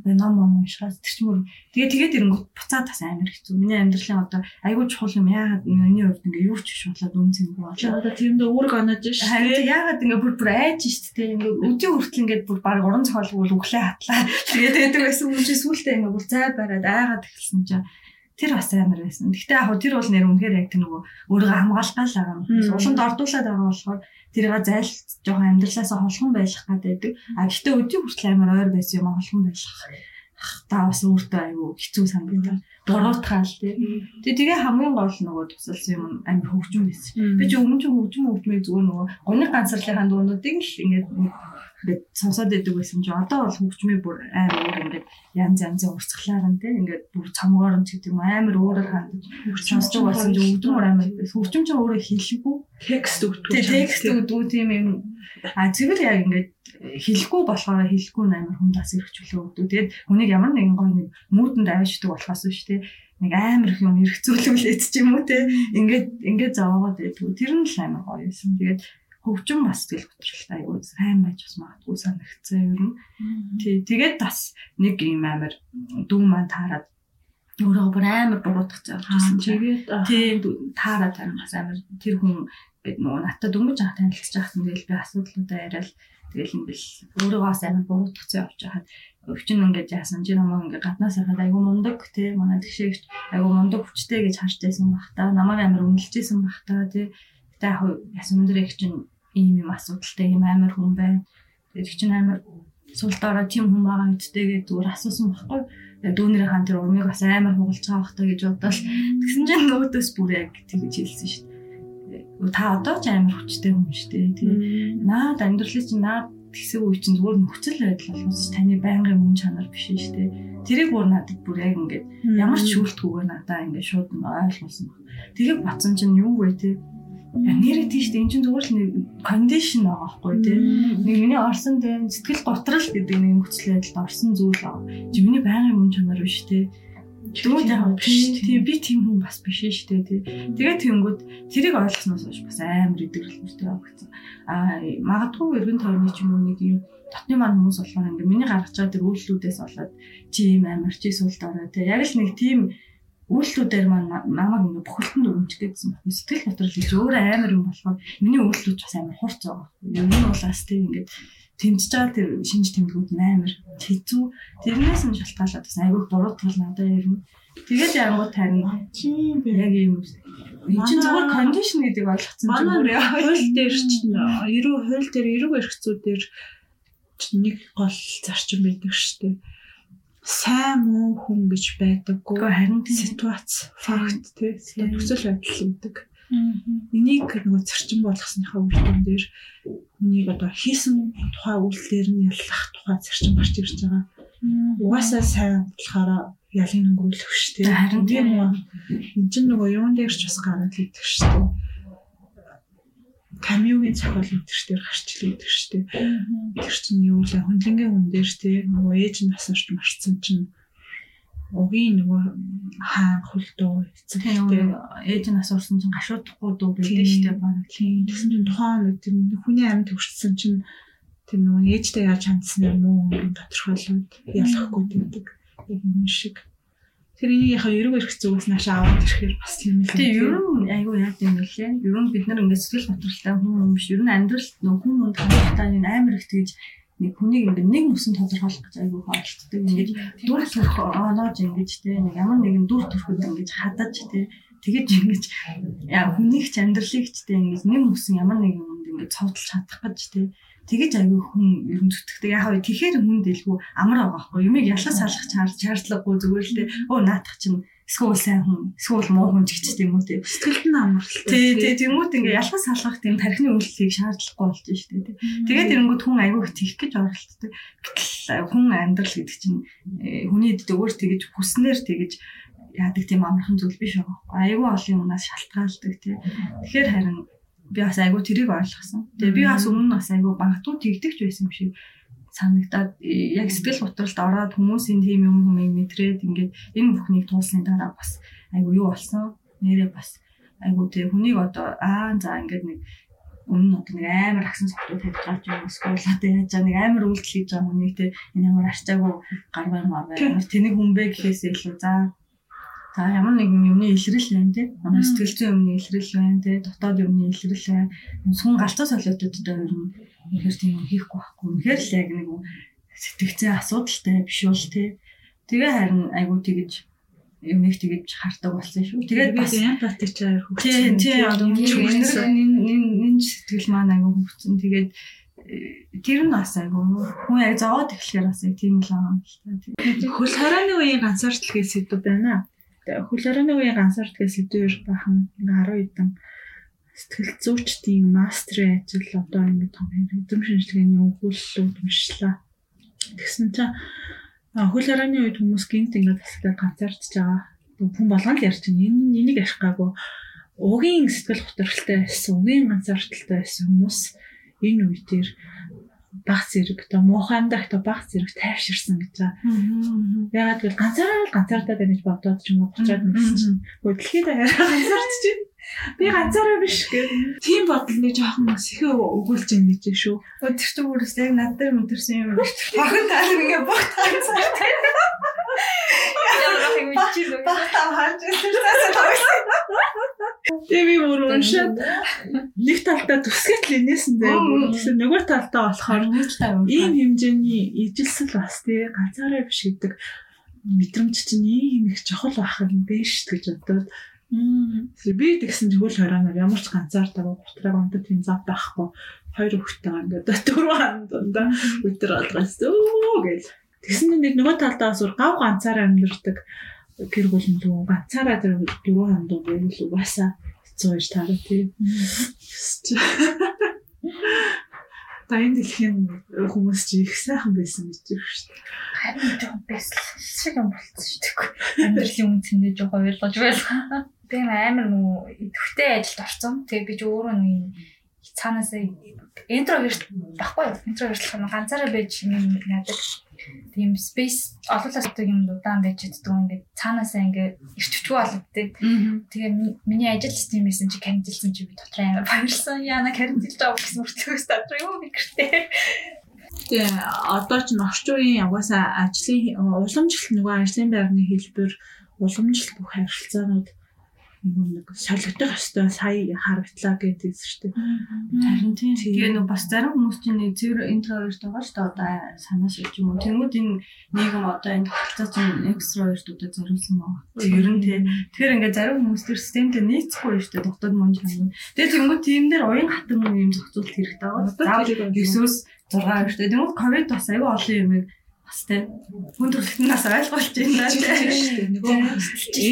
дээ. Ном ном уншихаас тэр ч мөр тэгээ тэгээд ирэнгүүт буцаад бас амар хэцүү. Миний амьдралын одоо айгүй чухал юм яагаад миний хувьд ингээ юу ч биш болоод үнцэнгүй болоо. Одоо тэрэндээ үүрэг оноож ш. Харин яагаад ингээ бүр бүр айж шүү дээ. Ингээ өдөө хүртэл ингээ бүр баг уран зохиол бүр өглөө хатлаа. Тэгээд байдаг байсан юм чи сүултээ ингээ бүр зай бараад айгаад эхэлсэн чинь Тэр бас амар байсан. Гэхдээ яг тэр бол нэр үнэхээр яг тэр нөгөө өөрийгөө хамгаалах гал байгаа юм. Уланд ордуулаад байгаа болохоор тэрийг зайл жоохон амьдралаасаа холхон байх гэдэг. А гэхдээ өдний хүртэл амар ойр байсан юм холхон байх та бас өөртөө айгүй хэцүү санагдав. Буруутгаал тий. Тэгээ тэгээ хамгийн гол нөгөө тусалсан юм амар хөгжим байсан. Би ч өмнө ч хөгжим хөгжмийг зүгээр нөгөө гуны ганцарлахын дуунуудыг л ингээд ингээд сонсоод байдаг байсан чи одоо бол хөгжмийг бүр амар өөр ингээд янз янзын урсгалаар нь тий ингээд бүр цомгоор нь ч гэдэг юм амар өөрөөр хандаж сонсдог болсон чи өвдмөр амар хөгжим ч өөрөө хэлэхгүй текст өгдөг. Текст өгдөг тийм юм а зөвхөн яг ингээд хэлэхгүй болохоор хэлэхгүй амар хүн бас эргчлөө өгдөг. Тэгээд хүнийг ямар нэгэн гой нэг муудэнд аваачдаг болохоос биш те нэг амар их юм эргцүүлүүлээд ч юм уу те ингээд ингээд зовоогоод байдгүй. Тэр нь л амар гоё юм. Тэгээд хөгжим бас тэгэл готролтой айгүй сайн байж бас магадгүй санагцсан юм. Тий тэгээд бас нэг юм амар дүү маань таарад өөрөө бүр амар буруудах завжсэн. Тэгээд тий таарад таримас амар тэр хүн гэдэг нөгөө надад дөнгөж анх танилцж байхсан тэгэл би асуудлуудаа яриад Тэгэл юм бэл өөрийгөө сайн буруутгацсан явж хахад өвчин ингээд яасан чи намайг ингээд гаднаас харахад айгу мундаг те манай тэгшээгч айгу мундаг хүчтэй гэж харжтайсан бах та намайг амар үнэлжсэн бах та те гэтээ яг ясан өндөр их чинь ийм юм асуудалтай юм амар хүн байна тэгээд чинь амар суултаараа тийм хүн байгаа гэдтэйгээ зүгээр асуусан байхгүй дүүнэрийн хан тэр урмыг бас амар хугалж байгаа та гэж бодвол тэгсэн чинь нөөдөөс бүр яг тэгж хэлсэн шүү дээ та одоо ч амар хүчтэй хүн шүү дээ тий. Наад амьдралын чинь наад тэгсэн үе чинь зүгээр нөхцөл байдал болохоос таны байнгын мөн чанар биш шүү дээ. Тэрийг бүр надад бүр яг ингээд ямар ч шүүлтгүүгээр надаа ингээд шууд ойлгуулсан баг. Тэрийг батсан чинь юу вэ тий? Нэрээ тийш дээ эн чинь зүгээр л нэг кондишн байгаа байхгүй тий. Нэг миний орсон тий сэтгэл готрал гэдэг нэг нөхцөл байдалд орсон зүйл байгаа. Чи миний байнгын мөн чанар биш тий Дөрөв яг биш. Тийм би тийм хүн бас биш шүү дээ тий. Тэгээд тэнгүүд тэрийг ойлгосноос хойш бас амар идэвхрэлтэй авчихсан. Аа магадгүй эргэн тойрны ч юм уу нэг юм дотны маань хүмүүс болохоор ингээ миний гаргаж байгаа тэр үйлдэлүүдээс болоод чи юм амар чи суулт ороо тий. Яг л нэг тийм үйлдэлүүдээр маань намайг ингээ бүхэлдэнд өрөмжих гэсэн байна. Сэтгэл готрол гэж өөр амар юм болохоор миний үйлдэлүүд бас амар хурц байгаа. Юм нь бол бас тий ингээ тэмцэж байгаа тэр шинж тэмдгүүд амар хэцүү. Тэрнээс нь шалтгаалаад бас айгүй буруудгал надад ирнэ. Тэгээд янгууд харин тийм яг юм энэ чинь зөвхөн кондишн гэдэг ойлгоцсон чинь бүр хууль дээр чинь 90 хууль дээр 90 эрхцүүдээр нэг гол зарчим байдаг шүү дээ. Сайн муу хүн гэж байдаггүй харин ситуац, факт тий нөхцөл байдал гэдэг. Энийг нөгөө зарчим болгосныхаа үр дүн дээр хүнийг одоо хийсэн тухай үйлдэлээр нь яллах тухай зарчим гарч ирж байгаа. Угаасаа сайн болохоор ялын өнгөрүүлэх шүү дээ. Харин тийм үү. Энд чинь нөгөө юун дээр ч бас гараад идэх шүү дээ. Камиугийн зохиол өдөрч дээр гарч ирдэг дээ. Тэр чинь юу вэ? Хөндлөнгийн хүн дээр тий нөгөө ээж нь насарч марцсан чинь угийн нөгөө хаан хөлдөө эцэгтэй ээж нь асуурсан чинь гашуудахгүй дүү шүү дээ баг. Тэгсэн чинь тухайн тэр хүний амьд төвчсөн чинь тэр нөгөө ээжтэй яаж хандсан юм уу тодорхойлоод ялахгүй. Яг юм шиг. Тэр энийг яхаа ерөг эрх зүгээс наашаа аваад ирэхээр бас тийм л. Тийм ер нь айгүй яг юм лээ. Ер нь бид нар ингээд сэтгэл готролтой хүн юм биш. Ер нь амьдрал нөх хүн хүнд хандлагатай амар их тэгж нэг хүнийг ингээд нэг мөсөн тодорхойлох гэж айгүй хаалтдаг. Ингээд дүр төрх оноож ингэж те нэг ямар нэгэн дүр төрхөд ингэж хадаж те тэгэж ингэж яа хүнийг ч амьдралыг ч те ингэж нэг мөсөн ямар нэгэн хүнд ингэж цовдлж чадах гэж те тэгэж айгүй хүн ер нь зүтгэдэг. Яг хаа тэгэхээр хүн дэлгүү амар байгаа байхгүй. Юмыг ялгаж салах шаардлагагүй зүгээр л те өө наатах чинь эсвэл сайн хүн эсвэл муу хүн ч гэж тийм үү тий. Сэтгэлд нь амарлалтай. Тий, тий, тэмүүт ингээ ялгаж салгах тийм тархины үйлчлэгийг шаардлагагүй болж штэ тий. Тэгээд эрэнгүүд хүн аягүй тийх гэж оролддог. Гэтэл хүн амьдрал гэдэг чинь э, хүний дөөр тэгэж хүснээр тэгэж яадаг тийм амархан зүйл биш байгаа. Аягүй олон юмнаас шалтгаалдаг тий. Тэгэхээр харин би бас айгүй тэрийг ойлгосон. Тэгээ би бас өмнө нь бас айгүй багтуу тэгдэгч байсан юм шиг санагдаад яг сэтгэл готролд ороод хүмүүсийн тийм юм хүмийг мэдрээд ингээд энэ бүхнийг туулсны дараа бас айгу юу болсон? Нэрээ бас айгу тэг хүнийг одоо аа за ингээд нэг өмнө одоо нэг амар агсан согтууд тавьж байгаа ч юм эсвэл яаж нэг амар үйлдэл хийж байгаа хүнийг тэг энэ ямар арчаагүй гарбай марбай ямар тэнийг хүмбэ гэхээс илүү за За ямар нэгэн юмны илрэл байна те. Манай сэтгэл зүйн юмны илрэл байна те. Дотоод юмны илрэл байна. Сүн галзуу солиотуудад ер нь үнэхээр тийм хийхгүй байхгүй. Үнэхээр л яг нэг сэтгцээ асуудалтай биш бол тий. Тэгээ харин айгуу тэгэж юм их тэгэж хардаг болсон шүү. Тэгээд бас эмпати ч аяар хөгжсөн. Тий, тий, одоо энэ сэтгэл маань айгуу хөгжсөн. Тэгээд тэр нь бас айгүй хүн яг зовоод эхлэхээр бас яг тийм л юм л та. Хөл хорооны үеийн ганцаардлага гэсэн сэдв байна. Хорооны үеийн ганцаардлага сэдвээр бахан 10 хэдэн сэтгэл зүйчдийн мастрын ажил одоо ингэ том эзэм шинжилгээний өгүүлэлүүд уншлаа. Тэгсэн чинь хорооны үед хүмүүс гинт ингэ тасалдаад ганцаардж байгаа. Хүн болгоно л ярьж байна. Энэ энийг ашиг гаагүй угийн сэтгэл хөдлөлттэй байсан, угийн ганцаардалтай байсан хүмүүс энэ үе дээр баг зэрэг одоо муухай амдах одоо баг зэрэг тайвширсан гэж байгаа. Ягаад гэвэл ганцаараа л ганцаардаад байна гэж бодоод ч юм уу буцаад нэгсэн чинь даяар ганцаарч чинь би ганцаараа биш гэх. Тийм бодол нэг жоохон сэхэ өгүүлж юм гэж шүү. Тэр чинь өөрөөс яг над дээр мэдэрсэн юм. Багын тал ингээ бүх ганцаартай. Ямар их мэдчихсэн. Баг тав хаач. Тэгээ би бүр уншаад нэг талдаа түсгэт л инээсэн заяа. Нөгөө талдаа болохоор ийм хэмжээний ижилсэл бас тий ганцаараа биш гэдэг мэдрэмж чинь ийм их чухал байх юм биш гэж бодоод. Би тэгсэн чигүүл хорионоор ямар ч ганцаардаа гутраг онтод тийм зав байхгүй. Хоёр хүүхдтэйгээ ингээд дөрөв ханд дундаа өдөр алгаас өө! гэж. Тэгсэн нэг нөгөө талдаа бас гав ганцаараа амьдэрдэг гэр бүл нь л ганцаараа тэр дөрөв ханд байвал угаасаа хэцүү байж таараа тийм Та энэ дэлхийн хүмүүс чи их сайхан байсан гэж байна шүү дээ. Харин жоохон байсан шиг юм болчихсон шүү дээ. Амьдралын үн цэндээ жоохон ойлгож байлаа. Би амар нөгөө идэвхтэй ажилд орсон. Тэгээ би ч өөрөө нэг цаанаас интроверт баггүй. Интровертлах нь ганцаараа байж юм яадаг тийм space авдаг юм удаан байж чаддаг ингээд цаанаасаа ингээд ирчвчгүй бологддаг. Тэгээ миний ажил систем байсан чи карантинлсан чи би дотор амар баярлсан. Яна карантинлж байгаа гэсэн мөртлөөс дотор юу би гэртээ. Тэгээ одоо ч орчин үеийн угаасаа ажлын уламжлалт нөгөө ажлын байрны хэлбэр уламжлалт бүх харилцаанууд нэг солигдох ёстой сая харагдлаа гэдэг шүү дээ. Харин тийм. Тэгээ нэг бас зарим хүмүүс чинь нэг зэвэр интроверт байгаа шүү дээ. Одоо санаа шилж юм уу. Тэнгүүд энэ нийгэм одоо энэ тогтолцоо чинь экстровертуудад зориулсан байна. Ер нь тийм. Тэгэхээр ингээд зарим хүмүүс төр системтэй нийцэхгүй шүү дээ. Дотоод мөн чанар. Тэгээ тэнгүүд тийм дээр уян хатан юм зохицуулт хэрэгтэй байгаа. Заавал 9-өөс 6 шүү дээ. Тэнгүүд ковид бас аюу олон юм бас тэ. Хүн төрөлтнөөс ойлгуулж байна тийм нөгөө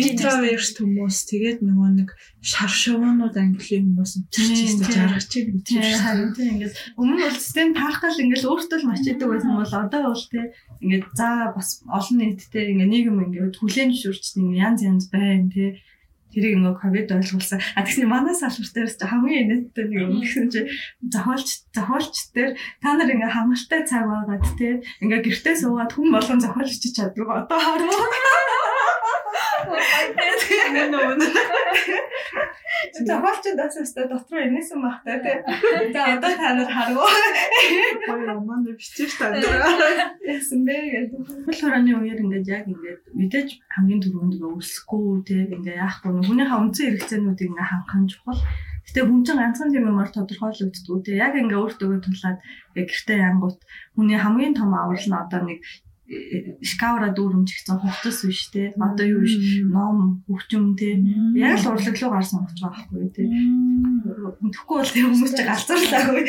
интроверт хүмүүс тэгээд нөгөө нэг шар шувуунууд англи хүмүүс чирчээс жаргаж тийм харин тийм ингээд өмнө бол систем таархал ингээд өөртөө л мачидаг байсан бол одоо бол тийм ингээд за бас олон нийттэй ингээд нийгэм ингээд хүлэн зөвшөөрч янз янз байна тийм тэрийг ингээ ковид ойлгуулсан. А тэгсний манай салбар дээрс хамгийн инээдтэй нэг юм гэсэн чи зохиолч зохиолч дээр та нар ингээ хангалттай цаг байгаад те ингээ гэртээ суугаад хүн болгон зохиолч чаддаг. Одоо харуу. Мөн мөн. Зохиолчд бас өстө дотор инээсэн багтай тий. За одоо та нар харуу. Гоё манд бичиж таа. Яасан бэ гэдэг. Хөл хорооны үеэр ингээд яг ингээд мэдээж хамгийн түрүүнд ингээ өсөхгүй тий ингээ яахгүй хүнийхээ үндсэн хэрэгцээнүүдийг ингээ хангах чухал. Гэтэ хүн чинь ганцхан тийм юмар тодорхойлогддгүү те яг ингээ өөртөө тулаад яг гэртээ янгут хүний хамгийн том аврал нь одоо нэг шкавра дүүрэмжигцэн хувцас биш те. Одоо юу биш ном хөгжим те. Яг л урлаг руу гарсан болж байгаа байхгүй те. Тэгэхгүй бол тэр хүмүүс ч галзуурлаагүй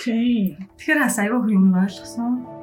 тэгэхээр бас аюу хөө юм ойлгосон